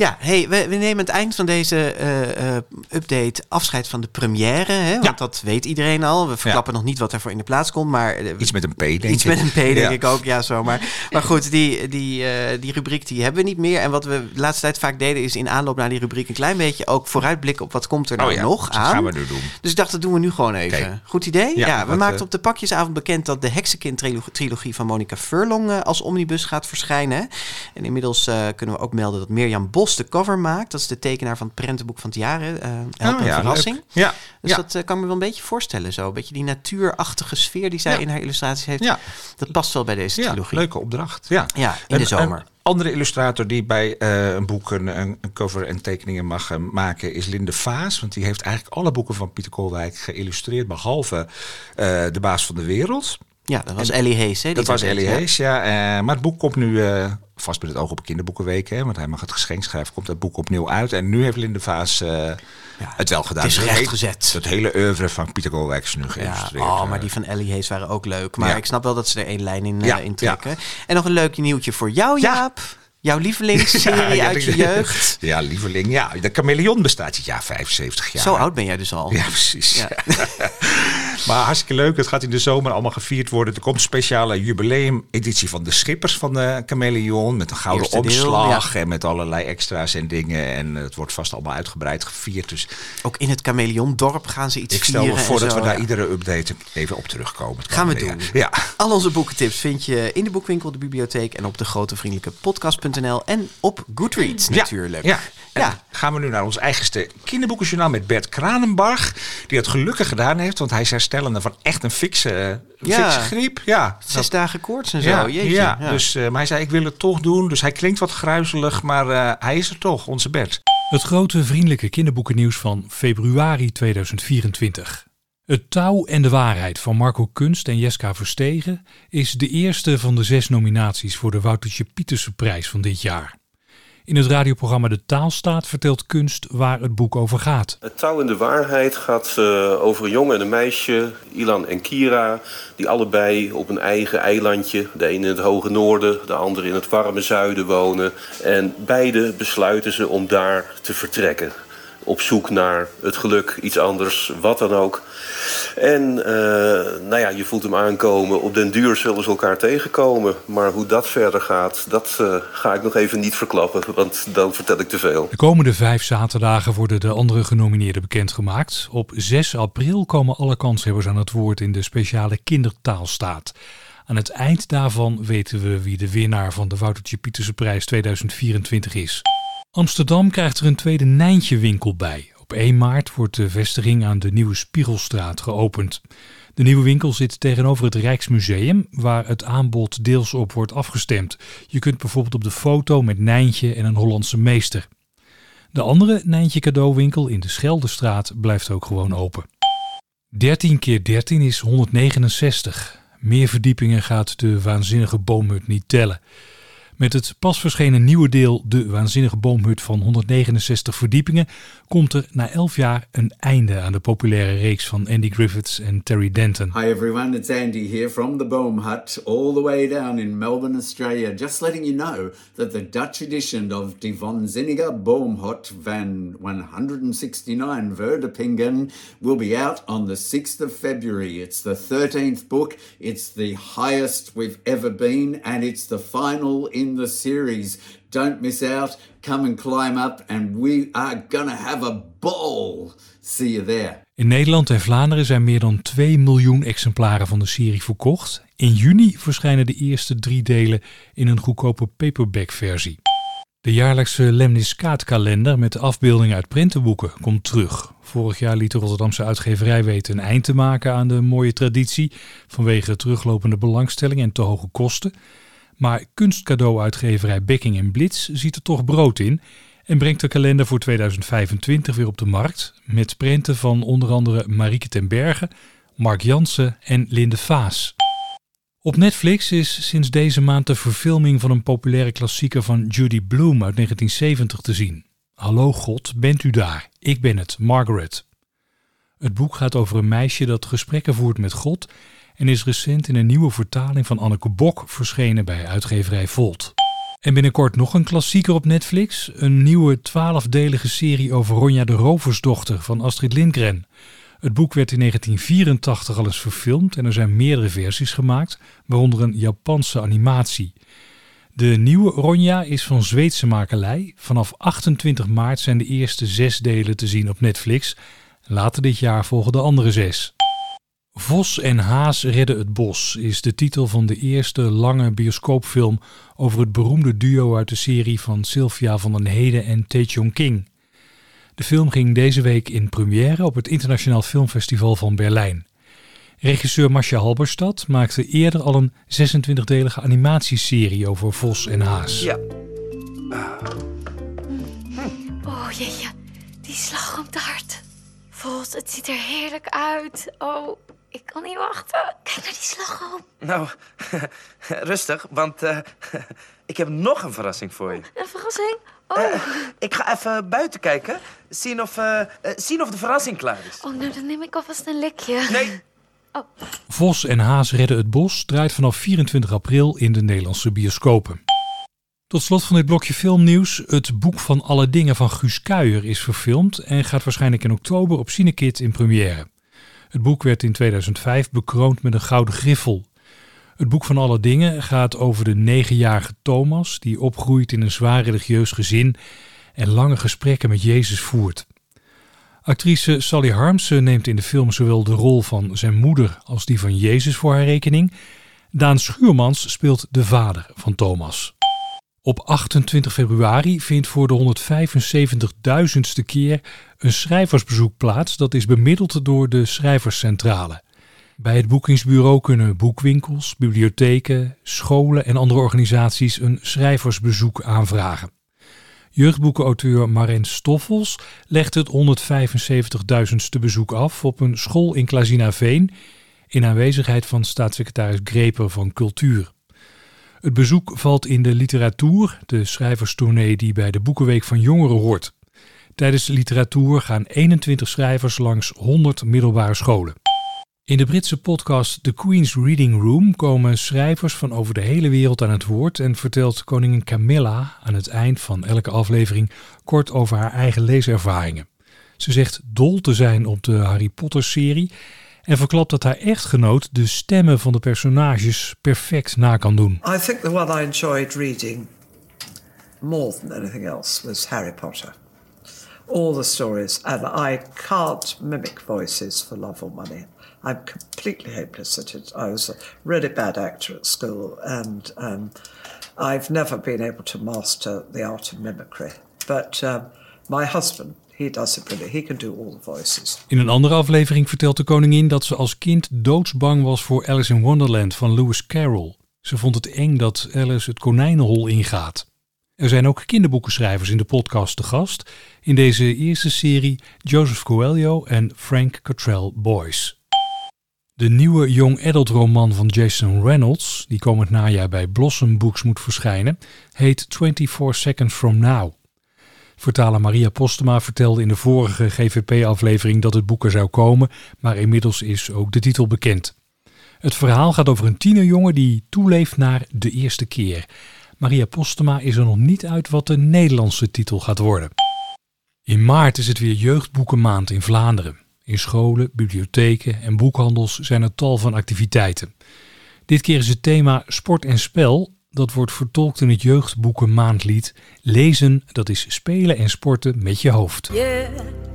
Ja, hey, we, we, nemen het eind van deze uh, uh, update afscheid van de première. Hè? Want ja. dat weet iedereen al. We verklappen ja. nog niet wat ervoor in de plaats komt. Maar, uh, iets met een P, denk Iets met een P, denk ja. ik ook. Ja, zomaar. Maar goed, die, die, die rubriek die hebben we niet meer. En wat we de laatste tijd vaak deden... is in aanloop naar die rubriek een klein beetje... ook vooruitblikken op wat komt er nou oh, nog aan. Dat gaan we nu doen. Dus ik dacht, dat doen we nu gewoon even. Okay. Goed idee? Ja, we maakten op de pakjesavond bekend... dat de Heksenkind-trilogie van Monica Furlong... als omnibus gaat verschijnen. En inmiddels kunnen we ook melden dat Mirjam Bos de cover maakt. Dat is de tekenaar van het prentenboek van het jaar. Uh, oh, ja, verrassing. Ja, dus dat uh, kan me wel een beetje voorstellen. Zo. Een beetje die natuurachtige sfeer die zij in haar illustraties heeft. Ja. Dat past wel bij deze trilogie. leuke opdracht. Ja, ja in de zomer. Andere illustrator die bij uh, een boek een, een, cover en tekeningen mag maken is Linde Vaas. Want die heeft eigenlijk alle boeken van Pieter Koolwijk geïllustreerd. Behalve De Baas van de Wereld. Ja, dat was Ellie Hees. Hè, dat was Ellie Hees, ja. Uh, maar het boek komt nu uh, vast met het oog op kinderboekenweek. Hè, want hij mag het geschenk schrijven. Komt het boek opnieuw uit. En nu heeft Linde Vaas uh, ja, het wel gedaan. Het is recht gezet. Het hele oeuvre van Pieter Koolwijk is nu geïllustreerd. Ja, oh, maar die van Ellie Hees waren ook leuk. Maar ik snap wel dat ze er één lijn in, in trekken. En nog een leuk nieuwtje voor jou, Jaap. Jouw lievelingsserie ja, uit je jeugd? Ja, lieveling. Ja, de Chameleon bestaat ja 75 jaar. Zo oud ben jij dus al. Ja, precies. Ja. maar hartstikke leuk. Het gaat in de zomer allemaal gevierd worden. Er komt een speciale jubileum-editie van de Schippers van de Chameleon. Met een gouden Eerste opslag deel, en met allerlei extra's en dingen. En het wordt vast allemaal uitgebreid gevierd. Dus Ook in het Chameleon-dorp gaan ze iets ik stel me voor dat we daar iedere update even op terugkomen. Gaan we doen. Ja. Al onze boekentips vind je in de boekwinkel, de bibliotheek en op de grote vriendelijke podcast en op Goodreads natuurlijk. Ja, ja. gaan we nu naar ons eigenste kinderboekenjournaal met Bert Kranenbarg. Die het gelukkig gedaan heeft, want hij is herstellende van echt een fikse, ja. fikse griep. Ja, Zes dagen koorts en zo, ja, Jeetje. Ja, Dus, uh, maar hij zei ik wil het toch doen. Dus hij klinkt wat gruizelig, maar uh, hij is er toch, onze Bert. Het grote vriendelijke kinderboekennieuws van februari 2024. Het Touw en de Waarheid van Marco Kunst en Jeska Verstegen is de eerste van de zes nominaties voor de Woutertje Pieterse prijs van dit jaar. In het radioprogramma De Taalstaat vertelt Kunst waar het boek over gaat. Het Touw en de Waarheid gaat uh, over een jongen en een meisje, Ilan en Kira, die allebei op een eigen eilandje, de ene in het hoge noorden, de andere in het warme zuiden wonen. En beide besluiten ze om daar te vertrekken op zoek naar het geluk, iets anders, wat dan ook. En uh, nou ja, je voelt hem aankomen. Op den duur zullen ze elkaar tegenkomen. Maar hoe dat verder gaat, dat uh, ga ik nog even niet verklappen. Want dan vertel ik te veel. De komende vijf zaterdagen worden de andere genomineerden bekendgemaakt. Op 6 april komen alle kanshebbers aan het woord in de speciale kindertaalstaat. Aan het eind daarvan weten we wie de winnaar van de Woutertje Pieterse prijs 2024 is. Amsterdam krijgt er een tweede Nijntje winkel bij. Op 1 maart wordt de vestiging aan de Nieuwe Spiegelstraat geopend. De nieuwe winkel zit tegenover het Rijksmuseum, waar het aanbod deels op wordt afgestemd. Je kunt bijvoorbeeld op de foto met Nijntje en een Hollandse meester. De andere Nijntje cadeauwinkel in de Scheldestraat blijft ook gewoon open. 13 keer 13 is 169. Meer verdiepingen gaat de waanzinnige boomhut niet tellen. Met het pas verschenen nieuwe deel De Waanzinnige Boomhut van 169 verdiepingen komt er na 11 jaar een einde aan de populaire reeks van Andy Griffiths en Terry Denton. Hi everyone, it's Andy here from the Boom Hut, all the way down in Melbourne, Australia. Just letting you know that the Dutch edition of Die Waanzinnige Boomhut van 169 Verdepingen will be out on the 6th of February. It's the 13th book, it's the highest we've ever been, and it's the final in the series. Don't miss out. Come and climb up, and we are gonna have a ball. See you there. In Nederland en Vlaanderen zijn meer dan 2 miljoen exemplaren van de serie verkocht. In juni verschijnen de eerste drie delen in een goedkope paperback-versie. De jaarlijkse Lemniskaat-kalender met afbeeldingen uit prentenboeken komt terug. Vorig jaar liet de Rotterdamse uitgeverij weten een eind te maken aan de mooie traditie vanwege teruglopende belangstelling en te hoge kosten. Maar kunstcadeauuitgeverij Becking Blitz ziet er toch brood in en brengt de kalender voor 2025 weer op de markt met prenten van onder andere Marieke ten Berge, Mark Jansen en Linde Vaas. Op Netflix is sinds deze maand de verfilming van een populaire klassieker van Judy Bloom uit 1970 te zien. Hallo God, bent u daar? Ik ben het, Margaret. Het boek gaat over een meisje dat gesprekken voert met God en is recent in een nieuwe vertaling van Anneke Bok verschenen bij uitgeverij Volt. En binnenkort nog een klassieker op Netflix, een nieuwe twaalfdelige serie over Ronja de Roversdochter van Astrid Lindgren. Het boek werd in 1984 al eens verfilmd en er zijn meerdere versies gemaakt, waaronder een Japanse animatie. De nieuwe Ronja is van Zweedse makelij. Vanaf 28 maart zijn de eerste zes delen te zien op Netflix. Later dit jaar volgen de andere zes. Vos en Haas redden het bos is de titel van de eerste lange bioscoopfilm over het beroemde duo uit de serie van Sylvia van den Heden en Tae King. De film ging deze week in première op het Internationaal Filmfestival van Berlijn. Regisseur Masha Halberstad maakte eerder al een 26-delige animatieserie over Vos en Haas. Ja. Oh jeetje, die slagroomtaart. Vos, het ziet er heerlijk uit. Oh, ik kan niet wachten. Kijk naar die slagroom. Nou, rustig, want uh, ik heb nog een verrassing voor je. Een verrassing? Oh. Uh, ik ga even buiten kijken. Zien of, uh, zien of de verrassing klaar is. Oh, nou dan neem ik alvast een likje. Nee. Oh. Vos en Haas redden het bos draait vanaf 24 april in de Nederlandse bioscopen. Tot slot van dit blokje filmnieuws. Het boek van alle dingen van Guus Kuijer is verfilmd en gaat waarschijnlijk in oktober op Cinekit in première. Het boek werd in 2005 bekroond met een gouden griffel. Het boek van alle dingen gaat over de negenjarige Thomas die opgroeit in een zwaar religieus gezin en lange gesprekken met Jezus voert. Actrice Sally Harmsen neemt in de film zowel de rol van zijn moeder als die van Jezus voor haar rekening. Daan Schuurmans speelt de vader van Thomas. Op 28 februari vindt voor de 175.000ste keer een schrijversbezoek plaats. Dat is bemiddeld door de Schrijverscentrale. Bij het boekingsbureau kunnen boekwinkels, bibliotheken, scholen en andere organisaties een schrijversbezoek aanvragen. Jeugdboekenauteur Marijn Stoffels legt het 175.000ste bezoek af op een school in Klazinaveen in aanwezigheid van staatssecretaris Greper van Cultuur. Het bezoek valt in de literatuur, de schrijverstournee die bij de Boekenweek van Jongeren hoort. Tijdens de literatuur gaan 21 schrijvers langs 100 middelbare scholen. In de Britse podcast The Queen's Reading Room komen schrijvers van over de hele wereld aan het woord en vertelt koningin Camilla aan het eind van elke aflevering kort over haar eigen leeservaringen. Ze zegt dol te zijn op de Harry Potter serie en verklapt dat haar echtgenoot de stemmen van de personages perfect na kan doen. I think the one I enjoyed reading more than anything else was Harry Potter. All the stories, and I can't mimic voices for love or money. I'm completely hopeless at it. I was a really bad actor at school, and um, I've never been able to master the art of mimicry. But um, my husband He does brilliant. He can do all the voices. In een andere aflevering vertelt de koningin dat ze als kind doodsbang was voor Alice in Wonderland van Lewis Carroll. Ze vond het eng dat Alice het konijnenhol ingaat. Er zijn ook kinderboekenschrijvers in de podcast te gast. In deze eerste serie Joseph Coelho en Frank Cottrell Boyce. De nieuwe young adult roman van Jason Reynolds, die komend najaar bij Blossom Books moet verschijnen, heet 24 Seconds From Now. Vertaler Maria Postema vertelde in de vorige GVP-aflevering dat het boek er zou komen, maar inmiddels is ook de titel bekend. Het verhaal gaat over een tienerjongen die toeleeft naar de eerste keer. Maria Postema is er nog niet uit wat de Nederlandse titel gaat worden. In maart is het weer jeugdboekenmaand in Vlaanderen. In scholen, bibliotheken en boekhandels zijn er tal van activiteiten. Dit keer is het thema sport en spel. Dat wordt vertolkt in het jeugdboekenmaandlied. Lezen, dat is spelen en sporten met je hoofd. Je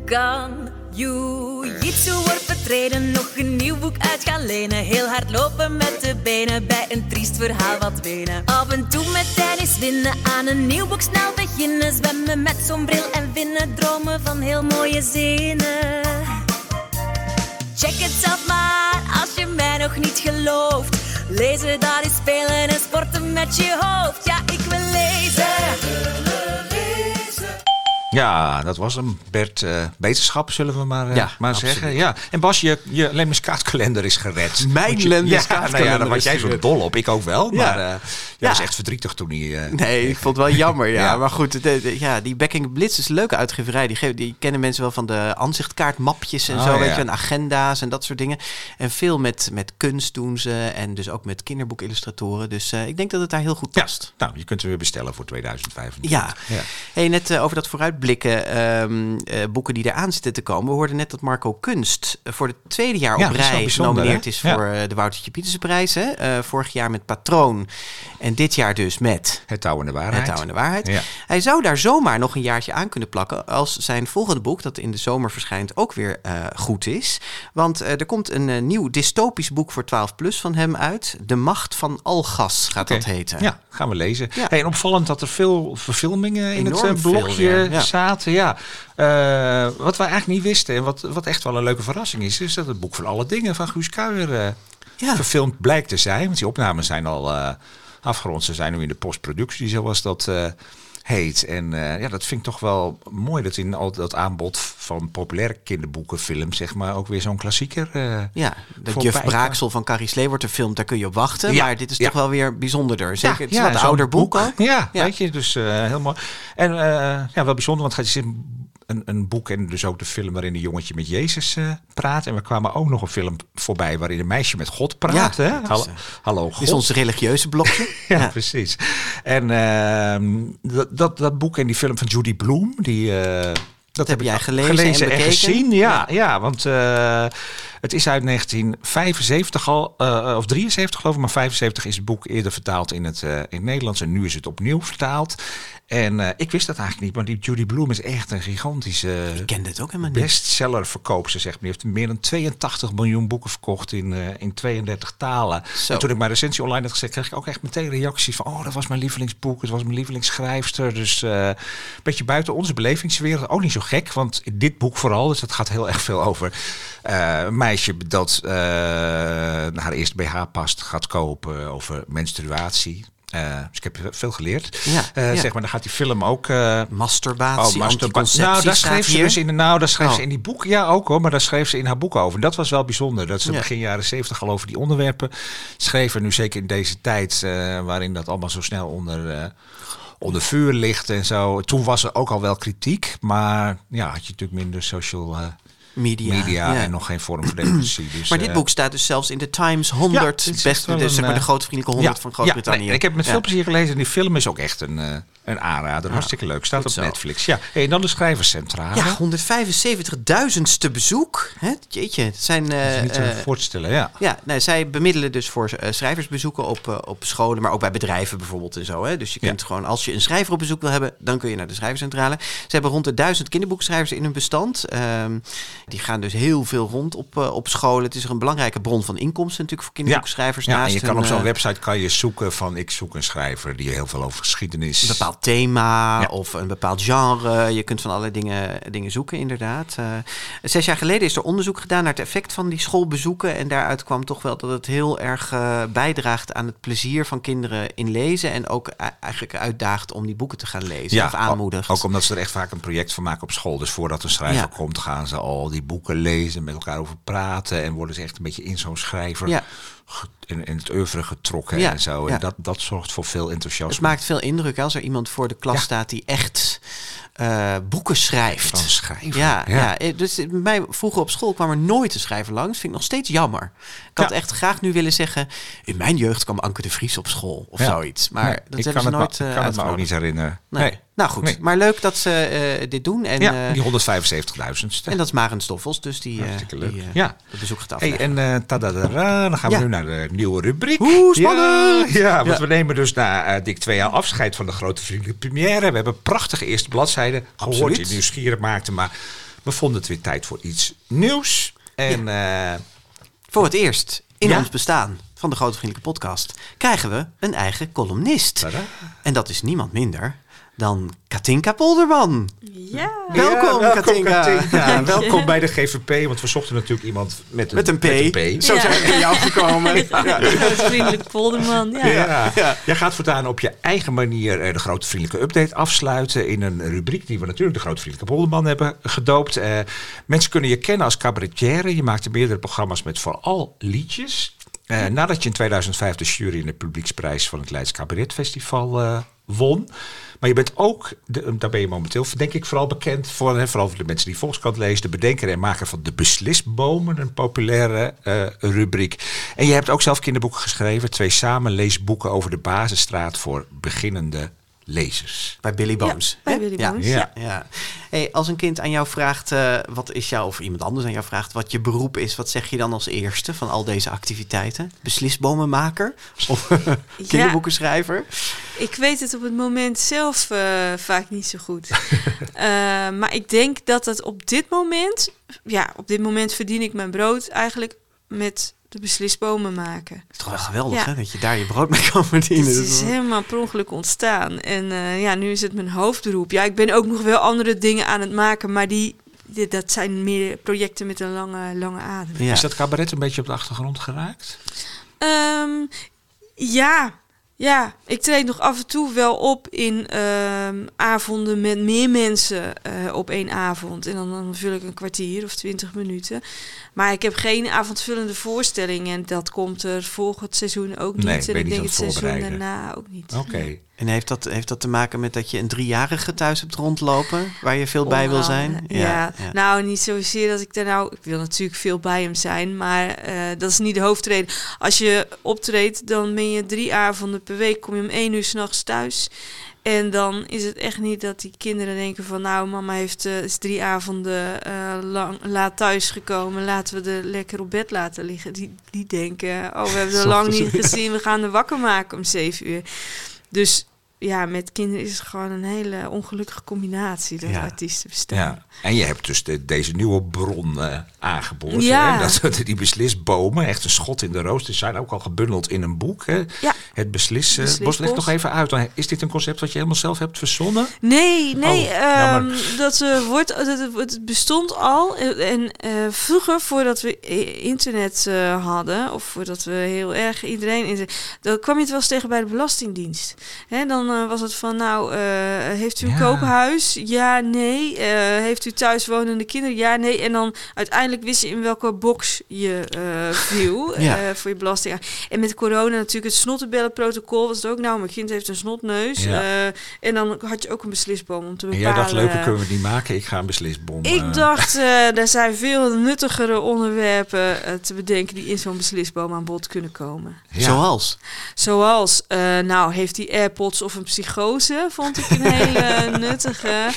kan jiu-jitsu wordt vertreden, nog een nieuw boek uit gaan lenen. Heel hard lopen met de benen, bij een triest verhaal wat wenen. Af en toe met tennis winnen, aan een nieuw boek snel beginnen. Zwemmen met zo'n bril en winnen, dromen van heel mooie zinnen. Check het zelf maar als je mij nog niet gelooft. Lezen, dat is spelen en sporten met je hoofd. Ja, ik wil lezen. Ja, dat was hem. Bert, uh, wetenschap zullen we maar, uh, ja, maar zeggen. Ja. En Bas, je, je Lemmiskaatkalender is gered. Mijn Lemmiskaatkalender ja, nou ja, daar was jij zo dol op. Ik ook wel. Maar uh, ja. was echt verdrietig toen hij... nee, ik vond het wel jammer. Ja. Maar goed, de, de, ja, die Backing Blitz is een leuke uitgeverij. Die, die kennen mensen wel van de aanzichtkaartmapjes en oh, zo. Weet je, en agenda's en dat soort dingen. En veel met, met kunst doen ze. En dus ook met kinderboekillustratoren. Dus ik denk dat het daar heel goed past. Nou, je kunt ze weer bestellen voor 2025. Ja. Hey, net over dat vooruit blikken um, uh, boeken die eraan zitten te komen. We hoorden net dat Marco Kunst voor het tweede jaar op rij genomineerd is voor ja. de Woutertje Pieterse prijs. Uh, vorig jaar met Patroon en dit jaar dus met... Het Touw en de Waarheid. Het Touw en de Waarheid. Ja. Hij zou daar zomaar nog een jaartje aan kunnen plakken als zijn volgende boek, dat in de zomer verschijnt, ook weer goed is. Want er komt een nieuw dystopisch boek voor 12 plus van hem uit. De Macht van Algas gaat okay. dat heten. Ja, gaan we lezen. Hey, en opvallend dat er veel verfilmingen in Enorm het blogje veel. Ja. Uh, wat wij eigenlijk niet wisten en wat, wat echt wel een leuke verrassing is, is dat het boek van alle dingen van Guus Kuijer uh, ja. verfilmd blijkt te zijn. Want die opnames zijn al uh, afgerond. Ze zijn nu in de postproductie, zoals dat heet. En uh, ja, dat vind ik toch wel mooi dat in al dat aanbod van populaire kinderboeken, film, zeg maar, ook weer zo'n klassieker. Uh, ja, dat Juf Braaksel van Carrie Slee wordt een film, daar kun je op wachten. Ja, maar dit is toch wel weer bijzonderder. Zeker, ja, het is ja, wat ouder boek, boek ook. Ja, weet je, dus uh, heel mooi. En ja, wel bijzonder, want het is een, een boek en dus ook de film waarin een jongetje met Jezus uh, praat. En we kwamen ook nog een film voorbij waarin een meisje met God praat. Ja, hè? Hallo, is, hallo God. is ons religieuze blokje. ja, ja, precies. En uh, dat, dat, dat boek en die film van Judy Bloom, die... Uh, dat heb, heb jij gelezen, gelezen en, en, gezien. Ja, ja. ja want het is uit 1975 al, uh, of 73 geloof ik, maar 75 is het boek eerder vertaald in het, uh, in het Nederlands en nu is het opnieuw vertaald. En uh, ik wist dat eigenlijk niet, maar die Judy Bloom is echt een gigantische ik ken dit ook helemaal niet. bestseller verkoop. Ze zegt, die heeft meer dan 82 miljoen boeken verkocht in, in 32 talen. Zo. En toen ik mijn recensie online had gezet, kreeg ik ook echt meteen reactie van, oh, dat was mijn lievelingsboek, het was mijn lievelingsschrijfster. Dus een beetje buiten onze belevingswereld, ook niet zo gek, want dit boek vooral, dus het gaat heel erg veel over een meisje dat haar eerste BH past gaat kopen, over menstruatie. Uh, dus ik heb veel geleerd. Ja, uh, ja. Zeg maar, dan gaat die film ook. Uh, masturbatie. Oh, masturbatie. Nou, daar schreef ze dus in. Nou, daar schreef oh. ze in die boek. Ja, ook hoor. Maar daar schreef ze in haar boek over. En dat was wel bijzonder. Dat ze ja. begin jaren zeventig al over die onderwerpen schreven. Nu zeker in deze tijd, waarin dat allemaal zo snel onder onder vuur ligt en zo. Toen was er ook al wel kritiek, maar ja, had je natuurlijk minder social media, media ja. en nog geen vorm van democratie. Dus, maar dit boek staat dus zelfs in de Times 100 ja, beste, dus zeg maar de grote vriendelijke 100 van Groot-Brittannië. Ja, ik heb met veel plezier gelezen en die film is ook echt een, uh, een aanrader. Hartstikke leuk. Staat op zo. Netflix. Ja. Hey, en dan de schrijverscentrale. Ja, 175.000ste bezoek. Hè? Jeetje, het zijn... Uh, niet uh, voor te stellen, ja. Ja, nee, zij bemiddelen dus voor schrijversbezoeken op, op scholen, maar ook bij bedrijven bijvoorbeeld en zo. Hè? Dus je kunt gewoon, als je een schrijver op bezoek wil hebben, dan kun je naar de schrijverscentrale. Ze hebben rond de duizend kinderboekschrijvers in hun bestand. Um, die gaan dus heel veel rond op, uh, op scholen. Het is er een belangrijke bron van inkomsten natuurlijk voor kinderboekschrijvers. Ja, ja en je kan op zo'n website kan je zoeken van ik zoek een schrijver die heel veel over geschiedenis. Een bepaald thema ja. of een bepaald genre. Je kunt van allerlei dingen, dingen zoeken inderdaad. Uh, zes jaar geleden is er onderzoek gedaan naar het effect van die schoolbezoeken. En daaruit kwam toch wel dat het heel erg uh, bijdraagt aan het plezier van kinderen in lezen. En ook eigenlijk uitdaagt om die boeken te gaan lezen. Ja, of aanmoedigt. Ook omdat ze er echt vaak een project van maken op school. Dus voordat een schrijver komt gaan ze al die boeken lezen, met elkaar over praten. En worden ze echt een beetje in zo'n schrijver Ja. In, in het oeuvre getrokken Ja, en zo. En ja. dat, dat zorgt voor veel enthousiasme. Het maakt veel indruk als er iemand voor de klas staat die echt eh, boeken schrijft. Schrijven, Ja, ja. eh, dus bij mij vroeger op school kwam er nooit een schrijver langs. Vind ik nog steeds jammer. Ik had echt graag nu willen zeggen... in mijn jeugd kwam Anke de Vries op school of zoiets. Maar Nee, dat ik hebben kan ze het, nooit eh, kan het me ook niet herinneren. Nee. Nee. Nou goed, Nee. maar leuk dat ze eh, dit doen. En, ja, eh, die 175.000ste. en dat is Maren Stoffels, dus die, eh, eh, Ja. het bezoek gaat Hey, afleggen. en eh tadadara, dan gaan we Ja. nu naar de nieuwe rubriek. Oeh, spannend! Ja, ja, want Ja. we nemen dus na eh, dik twee jaar afscheid van de grote vriendelijke première. We hebben prachtige eerste bladzijden gehoord Absoluut. die nieuwsgierig maakten. Maar we vonden het weer tijd voor iets nieuws. En eh, Voor het eerst in ons bestaan van de Grote Vriendelijke Podcast krijgen we een eigen columnist. Tada. En dat is niemand minder dan Katinka Polderman. Ja. Welkom, ja, Katinka. Welkom bij de GVP, want we zochten natuurlijk iemand met een, Met een P. Met Zo Ja. zijn we bij jou gekomen. Ja. Groot vriendelijk polderman. Ja. Ja. Ja. Jij gaat voortaan op je eigen manier eh, de Grote Vriendelijke Update afsluiten. In een rubriek die we natuurlijk de Grote Vriendelijke Polderman hebben gedoopt. Eh, mensen kunnen je kennen als cabaretière. Je maakte meerdere programma's met vooral liedjes. Eh, nadat je in 2005 de jury in de publieksprijs van het Leids Cabaret Festival eh, won. Maar je bent ook, de, daar ben je momenteel denk ik vooral bekend voor. Hè, vooral voor de mensen die Volkskrant lezen. De bedenker en maker van De Beslisbomen. Een populaire eh, rubriek. En je hebt ook zelf kinderboeken geschreven. Twee samenleesboeken over de basisstraat voor beginnende lezers. Bij Billy Bones. bij hè? Billy ja. Bones, Ja. Ja. Hey, als een kind aan jou vraagt, eh, wat is jou, of iemand anders aan jou vraagt, wat je beroep is, wat zeg je dan als eerste van al deze activiteiten? Beslisbomenmaker? Of kinderboekenschrijver? Ik weet het op het moment zelf eh, vaak niet zo goed. Eh, maar ik denk dat het op dit moment, ja, op dit moment verdien ik mijn brood eigenlijk met de beslisbomen maken. Het is toch wel geweldig Ja. hè, dat je daar je brood mee kan verdienen. Het is helemaal per ongeluk ontstaan. En eh, ja, nu is het mijn hoofdberoep. Ja, ik ben ook nog wel andere dingen aan het maken, maar die, die- dat zijn meer projecten met een lange, lange adem. Ja. Is dat cabaret een beetje op de achtergrond geraakt? Ehm, ja, ja, ik treed nog af en toe wel op in ehm, avonden met meer mensen eh, op één avond. En dan, dan vul ik een kwartier of twintig minuten. Maar ik heb geen avondvullende voorstelling. En dat komt er volgend seizoen ook niet. Nee, en ik denk het het seizoen daarna ook niet. Oké. Nee. En heeft dat, heeft dat te maken met dat je een driejarige thuis hebt rondlopen, waar je veel bij wil zijn? Ja, nou niet zozeer dat ik daar nou... Ik wil natuurlijk veel bij hem zijn, maar eh, dat is niet de hoofdreden. Als je optreedt, dan ben je drie avonden per week, kom je om één uur s'nachts thuis. En dan is het echt niet dat die kinderen denken van... nou, mama heeft eh, is drie avonden eh, lang, laat thuis gekomen. Laten we er lekker op bed laten liggen. Die, die denken, oh, we hebben er lang niet gezien. We gaan er wakker maken om zeven uur. Dus ja, met kinderen is het gewoon een hele ongelukkige combinatie... dat Ja. artiesten bestaan. Ja. En je hebt dus de, deze nieuwe bron eh, aangeboord. Ja. Hè? Dat, die beslisbomen, echt een schot in de roos. Die zijn ook al gebundeld in een boek. Hè? Ja. Het beslissen. Beslisbos. Bos, leg nog even uit. dan Is dit een concept wat je helemaal zelf hebt verzonnen? Nee, nee, Oh, jammer. ehm, dat eh, wordt, dat, het- bestond al. Eh, En eh, vroeger, voordat we internet eh, hadden, of voordat we heel erg iedereen in dan kwam je het wel eens tegen bij de Belastingdienst. Hè, dan was het van, nou, eh, heeft u een Ja. koophuis? Ja, nee. Eh, heeft u thuiswonende kinderen? Ja, nee. En dan uiteindelijk wist je in welke box je eh, viel Ja. eh, voor je belasting. En met corona natuurlijk het snottenbellenprotocol was het ook. Nou, mijn kind heeft een snotneus. Ja. Eh, en dan had je ook een beslisboom om te En bepalen. jij dacht, leuker kunnen we niet maken. Ik ga een beslisbom. eh, Ik dacht, eh er zijn veel nuttigere onderwerpen te bedenken die in zo'n beslisboom aan bod kunnen komen. ja. Zoals? Zoals, eh, nou, heeft hij AirPods of een psychose? Vond ik een hele nuttige.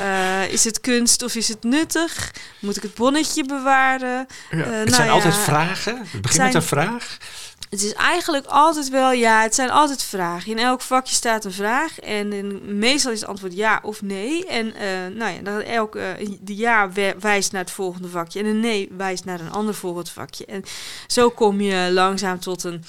Eh, is het kunst of is het nuttig? Moet ik het bonnetje bewaren? Eh, Het nou zijn ja, altijd vragen. Het begint zijn- met een vraag. Het is eigenlijk altijd wel, ja, het zijn altijd vragen. In elk vakje staat een vraag en in, meestal is het antwoord ja of nee. En eh, nou ja, dan elk eh, de ja wijst naar het volgende vakje en een nee wijst naar een ander volgend vakje. En zo kom je langzaam tot een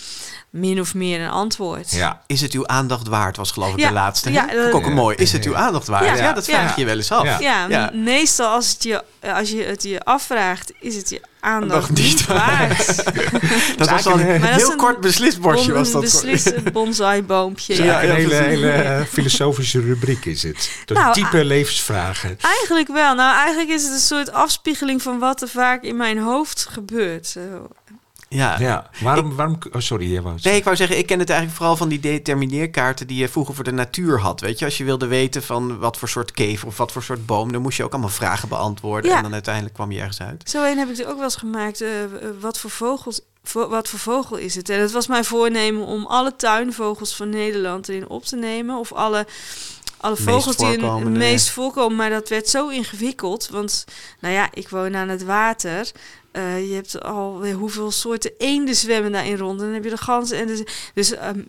min of meer een antwoord. Ja. Is het uw aandacht waard, was geloof ik Ja, de laatste. ja, Vond ik ook eh, een mooi. Is het uw aandacht waard? Ja, Ja, dat vraag ja. je wel eens af. Ja. Ja, Ja. me- meestal als, het je, als je het je afvraagt, is het je aandacht niet niet waard. Dat was dan een Maar dat heel kort beslisbosje was dat. Een bonsaiboompje. Ja, een hele, hele filosofische rubriek is het. De nou, type levensvragen. Eigenlijk wel. Nou, eigenlijk is het een soort afspiegeling van wat er vaak in mijn hoofd gebeurt. Ja, ja. waarom, waarom oh, sorry, je Nee, ik wou zeggen, ik ken het eigenlijk vooral van die determineerkaarten die je vroeger voor de natuur had. Weet je, als je wilde weten van wat voor soort kever of wat voor soort boom, dan moest je ook allemaal vragen beantwoorden. En dan uiteindelijk kwam je ergens uit. Zo een heb ik er ook wel eens gemaakt. Uh, wat voor vogels wat voor vogel is het? En het was mijn voornemen om alle tuinvogels van Nederland erin op te nemen. Of alle, alle vogels die in het meest voorkomen. Maar dat werd zo ingewikkeld. Want nou ja, ik woon aan het water. Uh, je hebt al hoeveel soorten eenden zwemmen daarin rond. En dan heb je de ganzen. En de, dus um,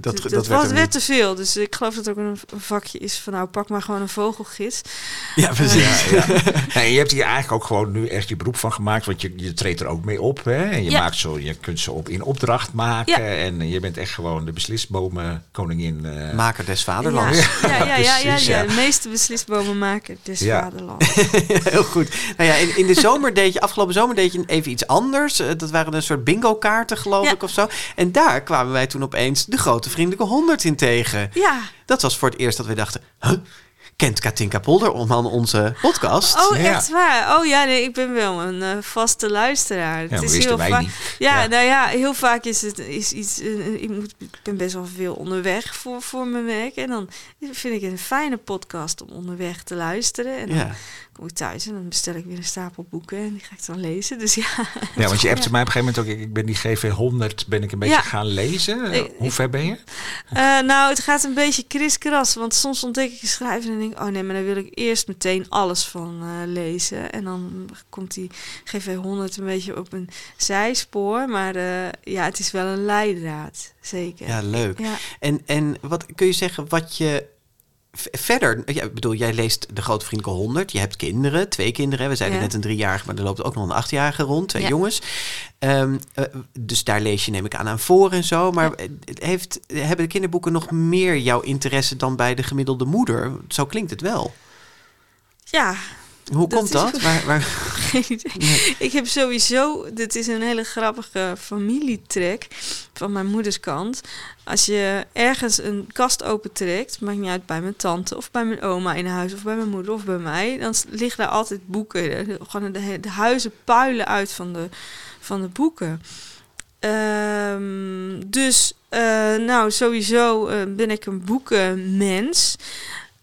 dat, dat, dat werd, werd te veel. Dus ik geloof dat er ook een, vakje is van nou pak maar gewoon een vogelgids. Ja, precies. ja, ja. en je hebt hier eigenlijk ook gewoon nu echt je beroep van gemaakt. Want je, je treedt er ook mee op. Hè? En je, maakt zo, je kunt ze op in opdracht maken. En je bent echt gewoon de beslisbomen koningin. Uh... Maker des vaderlands. Ja, ja, ja, ja, ja, de meeste beslisbomen maken des vaderlands. Heel goed. Nou ja, in, in de zomer deed je afgelopen zomer zomer deed je even iets anders. Eh, dat waren een soort bingo kaarten, geloof ik, of zo. En daar kwamen wij toen opeens de grote vriendelijke 100 in tegen. Ja. Dat was voor het eerst dat we dachten... Huh? kent Katinka Polder aan onze podcast. Oh, echt waar? Oh ja, nee, ik ben wel een uh, vaste luisteraar. Ja, het is heel vaak. Ja, ja, nou ja, heel vaak is het is iets. Uh, ik, moet, ik ben best wel veel onderweg voor, voor mijn werk. En dan vind ik het een fijne podcast om onderweg te luisteren. En dan kom ik thuis en dan bestel ik weer een stapel boeken en die ga ik dan lezen. Dus ja. Ja, want je hebt mij op een gegeven moment ook. Ik ben die GV 100 ben ik een beetje gaan lezen. Hoe ver ben je? Uh, nou, het gaat een beetje kriskras. Want soms ontdek ik een schrijver en denk oh nee, maar dan wil ik eerst meteen alles van uh, lezen. En dan komt die GV 100 een beetje op een zijspoor. Maar uh, ja, het is wel een leidraad. Zeker. Ja, leuk. Ja. En, en wat kun je zeggen wat je verder, ja, bedoel, jij leest De Grote Vriendelijke 100. Je hebt kinderen, twee kinderen. We zeiden net een driejarige, maar er loopt ook nog een achtjarige rond. Twee jongens. Um, uh, dus daar lees je, neem ik aan, aan voor en zo. Maar heeft, hebben de kinderboeken nog meer jouw interesse dan bij de gemiddelde moeder? Zo klinkt het wel. Ja, hoe komt dat? Waar, waar... Geen idee. Ik heb sowieso, dit is een hele grappige familietrek van mijn moeders kant. Als je ergens een kast opentrekt, maakt niet uit bij mijn tante of bij mijn oma in huis of bij mijn moeder of bij mij, dan liggen daar altijd boeken. Gewoon de, huizen puilen uit van de, van de boeken. Um, dus, uh, nou, sowieso uh, ben ik een boekenmens.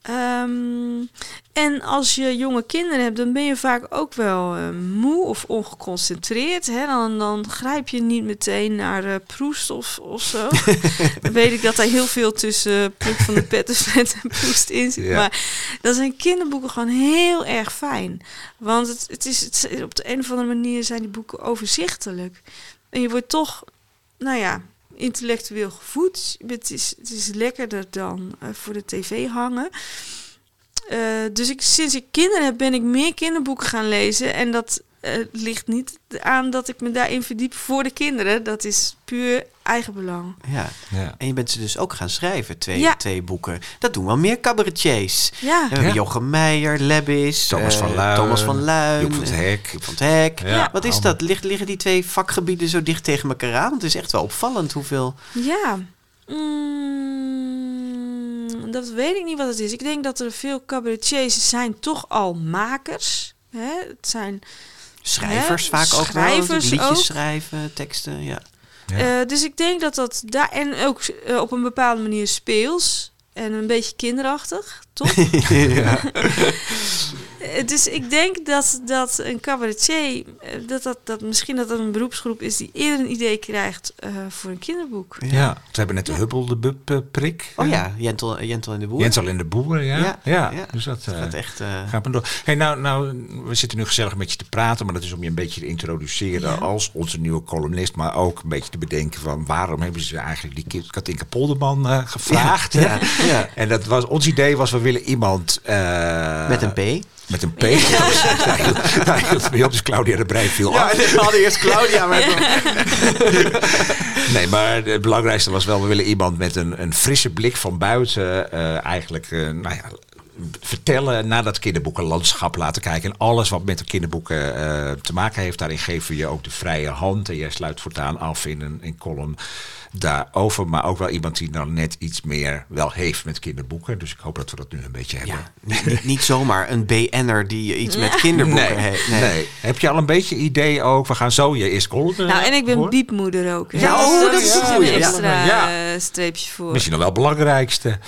Um, en als je jonge kinderen hebt, dan ben je vaak ook wel uh, moe of ongeconcentreerd. Hè? Dan, dan grijp je niet meteen naar uh, Proest of, of zo. dan weet ik dat er heel veel tussen Pluk van de Pettenflat en Proest in zit. Maar dan zijn kinderboeken gewoon heel erg fijn. Want het, het is, het, op de een of andere manier zijn die boeken overzichtelijk. En je wordt toch, nou ja, intellectueel gevoed. Het is, het is lekkerder dan uh, voor de tv hangen. Uh, dus ik, sinds ik kinderen heb, ben ik meer kinderboeken gaan lezen. En dat uh, ligt niet aan dat ik me daarin verdiep voor de kinderen. Dat is puur eigenbelang. Ja. ja. En je bent ze dus ook gaan schrijven, twee, ja. twee boeken. Dat doen wel meer cabaretiers. Ja. We hebben Jochem Meijer, Lebbis, Thomas van Luijn, Thomas van Luijn, Joep van het Hek. Joep van het Hek. Ja. Wat is dat? Ligt, liggen die twee vakgebieden zo dicht tegen elkaar aan? Want het is echt wel opvallend hoeveel... Ja. Mm, dat weet ik niet wat het is. Ik denk dat er veel cabaretiers zijn toch al makers. Hè? Het zijn schrijvers hè? vaak ook wel. Liedjes ook. schrijven, teksten, ja. ja. Uh, dus ik denk dat dat daar en ook uh, op een bepaalde manier speels en een beetje kinderachtig, toch? ja. dus ik denk dat, dat een cabaretier, dat, dat, dat misschien dat dat een beroepsgroep is die eerder een idee krijgt uh, voor een kinderboek. Ja, ja. we hebben net de Hubbel, de Bub uh, prik. Oh ja, Jentel, Jentel en de Boer. Jentel en de Boer, ja. Ja, ja. ja. dus dat, uh, gaat echt... Gaat maar door. Hey, nou, nou, we zitten nu gezellig met je te praten, maar dat is om je een beetje te introduceren als onze nieuwe columnist, maar ook een beetje te bedenken van waarom hebben ze eigenlijk die Katinka Polderman gevraagd. Ja, ja. En dat was, ons idee was, we willen iemand... met een P. Met een P. Ja. ja, dus Claudia de Breij viel ja, we hadden eerst Claudia. Maar nee, maar het belangrijkste was wel... we willen iemand met een, een frisse blik van buiten... Uh, eigenlijk, uh, nou ja vertellen naar dat kinderboekenlandschap laten kijken. En alles wat met de kinderboeken uh, te maken heeft, daarin geven we je ook de vrije hand. En jij sluit voortaan af in een in column daarover. Maar ook wel iemand die dan net iets meer wel heeft met kinderboeken. Dus ik hoop dat we dat nu een beetje hebben. Ja, niet, niet, zomaar een BN'er die iets met kinderboeken nee, heeft. Nee. Heb je al een beetje idee ook? We gaan zo je eerst column Nou, en ik ben biepmoeder ook. Ja, oh, dat, is een extra ja. streepje voor. Misschien nog wel het belangrijkste.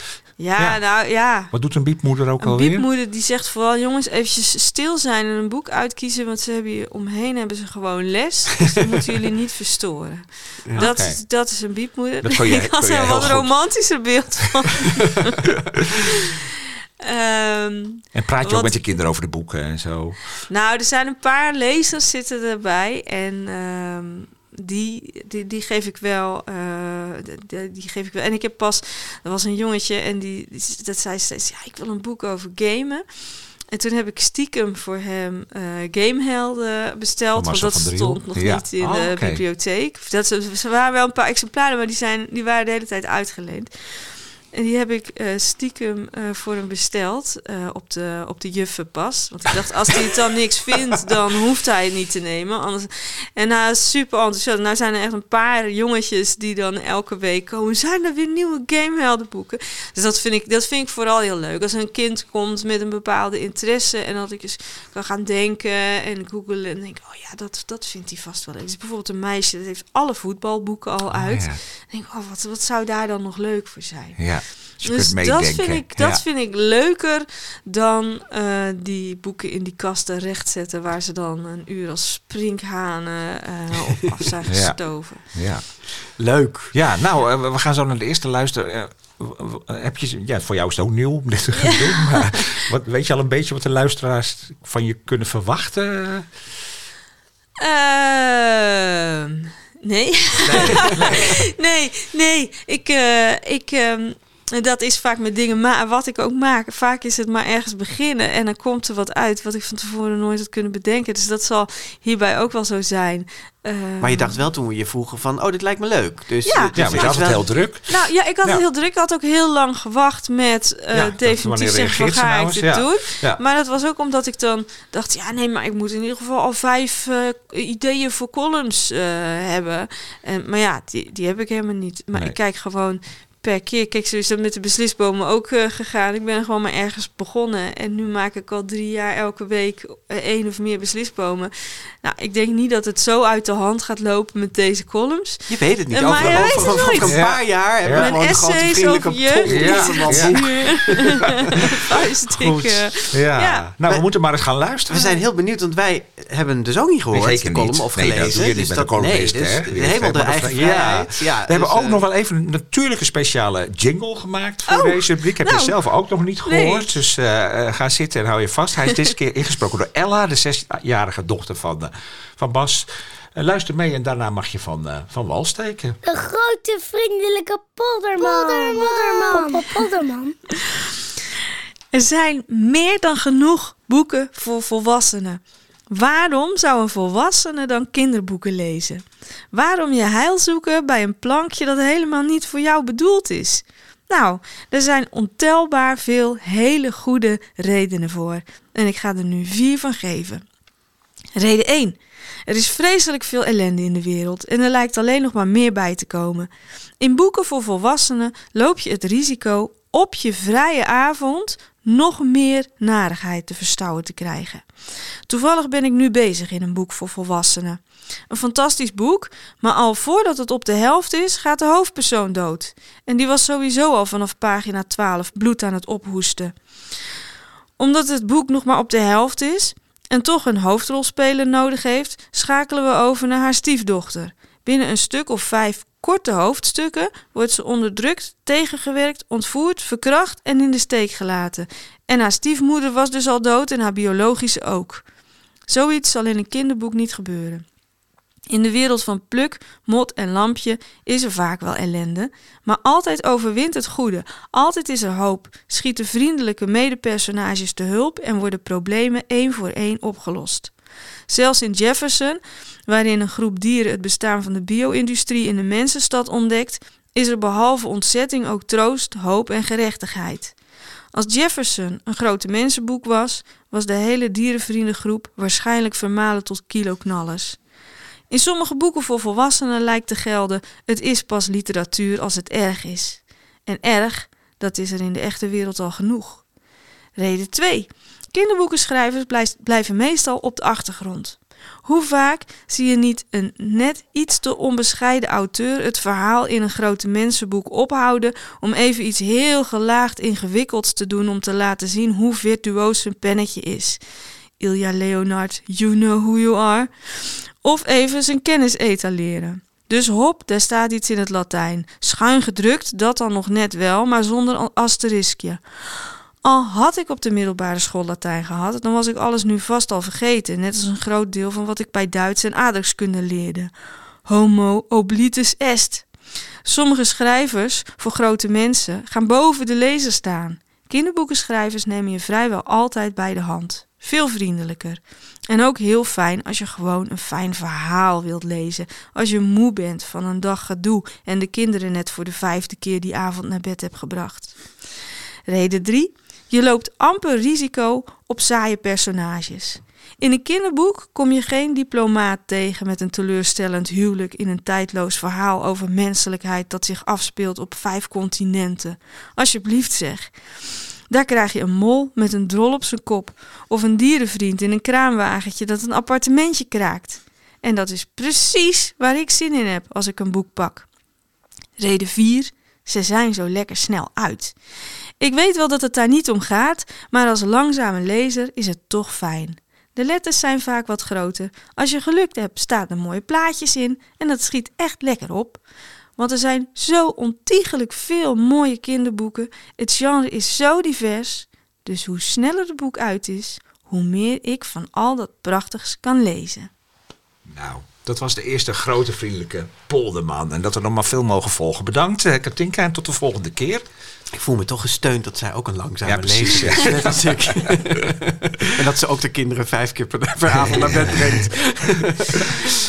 Ja, nou ja. Wat doet een biepmoeder ook een alweer? Een biepmoeder die zegt vooral jongens eventjes stil zijn en een boek uitkiezen, want ze hebben hier omheen hebben ze gewoon les. Dus dat moeten jullie niet verstoren. Dat, is, dat is een biepmoeder. Dat Ik had er wat romantischer beeld van. Um, en praat je wat, ook met je kinderen over de boeken en zo? Nou, er zijn een paar lezers zitten erbij. En um, die, die, die geef ik wel. Uh, die, die, geef ik wel. En ik heb pas. Er was een jongetje en die, dat zei steeds: ja, ik wil een boek over gamen. En toen heb ik stiekem voor hem uh, Gamehelden besteld. Want dat stond nog niet in oh, de okay. bibliotheek. Dat, ze waren wel een paar exemplaren, maar die, zijn, die waren de hele tijd uitgeleend. En die heb ik uh, stiekem uh, voor hem besteld uh, op, de, op de juffenpas. Want ik dacht, als hij het dan niks vindt, dan hoeft hij het niet te nemen. Anders... En hij is super enthousiast. Nou zijn er echt een paar jongetjes die dan elke week komen. Zijn er weer nieuwe gameheldenboeken? Dus dat vind, ik, dat vind ik vooral heel leuk. Als een kind komt met een bepaalde interesse en dat ik eens kan gaan denken en googelen. En denk, oh ja, dat, dat vindt hij vast wel leuk. Dus bijvoorbeeld een meisje, dat heeft alle voetbalboeken al uit. Oh, ja. denk, oh, wat, wat zou daar dan nog leuk voor zijn? Ja. Dus dat vind, ik, dat vind ik leuker dan uh, die boeken in die kasten rechtzetten... waar ze dan een uur als sprinkhanen uh, op af zijn gestoven. Ja. ja. Leuk. Ja, nou, uh, we gaan zo naar de eerste luisteren. heb je, ja, voor jou is het ook nieuw om dit te gaan doen. Maar wat, weet je al een beetje wat de luisteraars van je kunnen verwachten? Ehm, nee. Nee, nee. nee, nee. Ik, uh, ik, um, dat is vaak met dingen, maar wat ik ook maak, vaak is het maar ergens beginnen en dan komt er wat uit wat ik van tevoren nooit had kunnen bedenken. Dus dat zal hierbij ook wel zo zijn. maar je dacht wel toen we je vroegen van, oh, dit lijkt me leuk. Dus, ja, dus ja maar je had het heel druk. Nou ja, ik had het heel druk. Ik had ook heel lang gewacht met uh, ja, definitief zeggen van, ga ik dit ja. doen? Maar dat was ook omdat ik dan dacht, ja, nee, maar ik moet in ieder geval al vijf uh, ideeën voor columns uh, hebben. En, maar ja, die, die heb ik helemaal niet. Maar nee. ik kijk gewoon per keer. Kijk, zo is dat met de beslisbomen ook uh, gegaan. Ik ben gewoon maar ergens begonnen. En nu maak ik al drie jaar elke week uh, één of meer beslisbomen. Nou, ik denk niet dat het zo uit de hand gaat lopen met deze columns. Je weet het niet. Uh, over, over, over, over, een paar jaar hebben ja. we gewoon essays over jeugd. Ja. Ja. ja. Nou, we moeten maar eens gaan luisteren. We zijn heel benieuwd, want wij hebben dus ook niet gehoord. Zeker de column niet. of nee, gelezen. Dat doe je niet met de columnist, nee, dus helemaal de eigen vrijheid. Ja. We hebben ook nog wel even een natuurlijke speciaal speciale jingle gemaakt voor oh, deze rubriek. Heb nou, je zelf ook nog niet gehoord. Nee. Dus uh, uh, ga zitten en hou je vast. Hij is deze keer ingesproken door Ella, de zesjarige dochter van, uh, van Bas. luister mee en daarna mag je van, van wal steken. De grote vriendelijke polderman. Polderman. Polderman. Er zijn meer dan genoeg boeken voor volwassenen. Waarom zou een volwassene dan kinderboeken lezen? Waarom je heil zoeken bij een plankje dat helemaal niet voor jou bedoeld is? Nou, er zijn ontelbaar veel hele goede redenen voor. En ik ga er nu vier van geven. Reden 1. Er is vreselijk veel ellende in de wereld en er lijkt alleen nog maar meer bij te komen. In boeken voor volwassenen loop je het risico op je vrije avond nog meer narigheid te verstouwen te krijgen. Toevallig ben ik nu bezig in een boek voor volwassenen. Een fantastisch boek, maar al voordat het op de helft is, gaat de hoofdpersoon dood. En die was sowieso al vanaf pagina 12 bloed aan het ophoesten. Omdat het boek nog maar op de helft is en toch een hoofdrolspeler nodig heeft, schakelen we over naar haar stiefdochter. Binnen een stuk of vijf korte hoofdstukken wordt ze onderdrukt, tegengewerkt, ontvoerd, verkracht en in de steek gelaten. En haar stiefmoeder was dus al dood en haar biologische ook. Zoiets zal in een kinderboek niet gebeuren. In de wereld van pluk, mot en lampje is er vaak wel ellende, maar altijd overwint het goede, altijd is er hoop, schieten vriendelijke medepersonages te hulp en worden problemen één voor één opgelost. Zelfs in Jefferson, waarin een groep dieren het bestaan van de bio-industrie in de mensenstad ontdekt, is er behalve ontzetting ook troost, hoop en gerechtigheid. Als Jefferson een grote mensenboek was, was de hele dierenvriendengroep waarschijnlijk vermalen tot kiloknallers. In sommige boeken voor volwassenen lijkt te gelden: het is pas literatuur als het erg is. En erg, dat is er in de echte wereld al genoeg. Reden 2. Kinderboekenschrijvers blijven meestal op de achtergrond. Hoe vaak zie je niet een net iets te onbescheiden auteur het verhaal in een grote mensenboek ophouden om even iets heel gelaagd ingewikkelds te doen om te laten zien hoe virtuoos zijn pennetje is. Ilja Leonard, you know who you are. Of even zijn kennis etaleren. Dus hop, daar staat iets in het Latijn. Schuin gedrukt, dat dan nog net wel, maar zonder asteriskje. Al had ik op de middelbare school Latijn gehad, dan was ik alles nu vast al vergeten, net als een groot deel van wat ik bij Duits en aardrijkskunde leerde. Homo oblitus est. Sommige schrijvers voor grote mensen gaan boven de lezer staan. Kinderboekenschrijvers nemen je vrijwel altijd bij de hand. Veel vriendelijker. En ook heel fijn als je gewoon een fijn verhaal wilt lezen. Als je moe bent van een dag gedoe en de kinderen net voor de vijfde keer die avond naar bed hebt gebracht. Reden 3. Je loopt amper risico op saaie personages. In een kinderboek kom je geen diplomaat tegen met een teleurstellend huwelijk in een tijdloos verhaal over menselijkheid dat zich afspeelt op vijf continenten. Alsjeblieft zeg. Daar krijg je een mol met een drol op zijn kop of een dierenvriend in een kraamwagentje dat een appartementje kraakt. En dat is precies waar ik zin in heb als ik een boek pak. Reden 4. Ze zijn zo lekker snel uit. Ik weet wel dat het daar niet om gaat, maar als langzame lezer is het toch fijn. De letters zijn vaak wat groter. Als je geluk hebt, staan er mooie plaatjes in en dat schiet echt lekker op. Want er zijn zo ontiegelijk veel mooie kinderboeken. Het genre is zo divers. Dus hoe sneller het boek uit is, hoe meer ik van al dat prachtigs kan lezen. Nou, dat was de eerste grote vriendelijke polderman. En dat er nog maar veel mogen volgen. Bedankt, eh, Katinka, en tot de volgende keer. Ik voel me toch gesteund dat zij ook een langzame ja, lezer is. Net als ik. en dat ze ook de kinderen vijf keer per, avond naar bed brengt.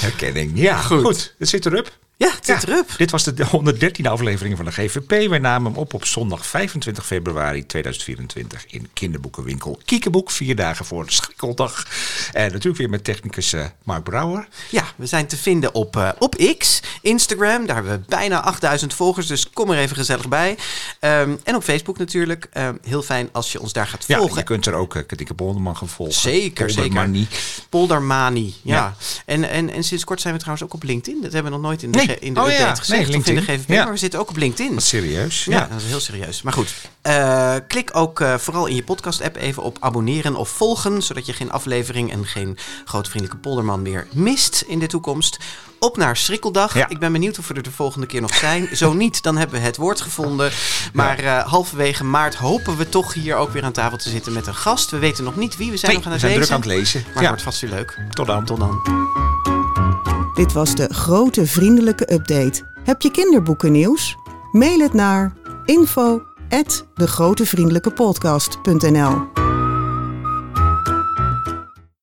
Herkenning. Ja, goed. goed. Het zit erop. Ja, het zit erop. Dit was de 113e aflevering van de GVP. Wij namen hem op op zondag 25 februari 2024 in kinderboekenwinkel Kiekeboek. Vier dagen voor de schrikkeldag. En natuurlijk weer met technicus uh, Mark Brouwer. Ja, we zijn te vinden op, uh, op X, Instagram. Daar hebben we bijna 8000 volgers, dus kom er even gezellig bij. Um, en op Facebook natuurlijk. Um, heel fijn als je ons daar gaat volgen. Ja, je kunt er ook uh, Katikke Polderman gaan volgen. Zeker, Poldermanie. zeker. Poldermani, ja. ja. En, en, en sinds kort zijn we trouwens ook op LinkedIn. Dat hebben we nog nooit in de nee. in de oh, ja. gezegd. Nee, in de GVP, ja. maar we zitten ook op LinkedIn. Dat serieus. Ja, dat is heel serieus. Maar goed, uh, klik ook uh, vooral in je podcast-app even op abonneren of volgen, zodat je geen aflevering en geen grote vriendelijke polderman meer mist in de toekomst. Op naar Schrikkeldag. Ja. Ik ben benieuwd of we er de volgende keer nog zijn. Zo niet, dan hebben we het woord gevonden. Maar uh, halverwege maart hopen we toch hier ook weer aan tafel te zitten met een gast. We weten nog niet wie we zijn. Nee, we gaan het lezen. druk aan het lezen. Maar het wordt vast weer leuk. Tot dan. Tot dan. Dit was de grote vriendelijke update. Heb je kinderboeken nieuws? Mail het naar info@degrotevriendelijkepodcast.nl.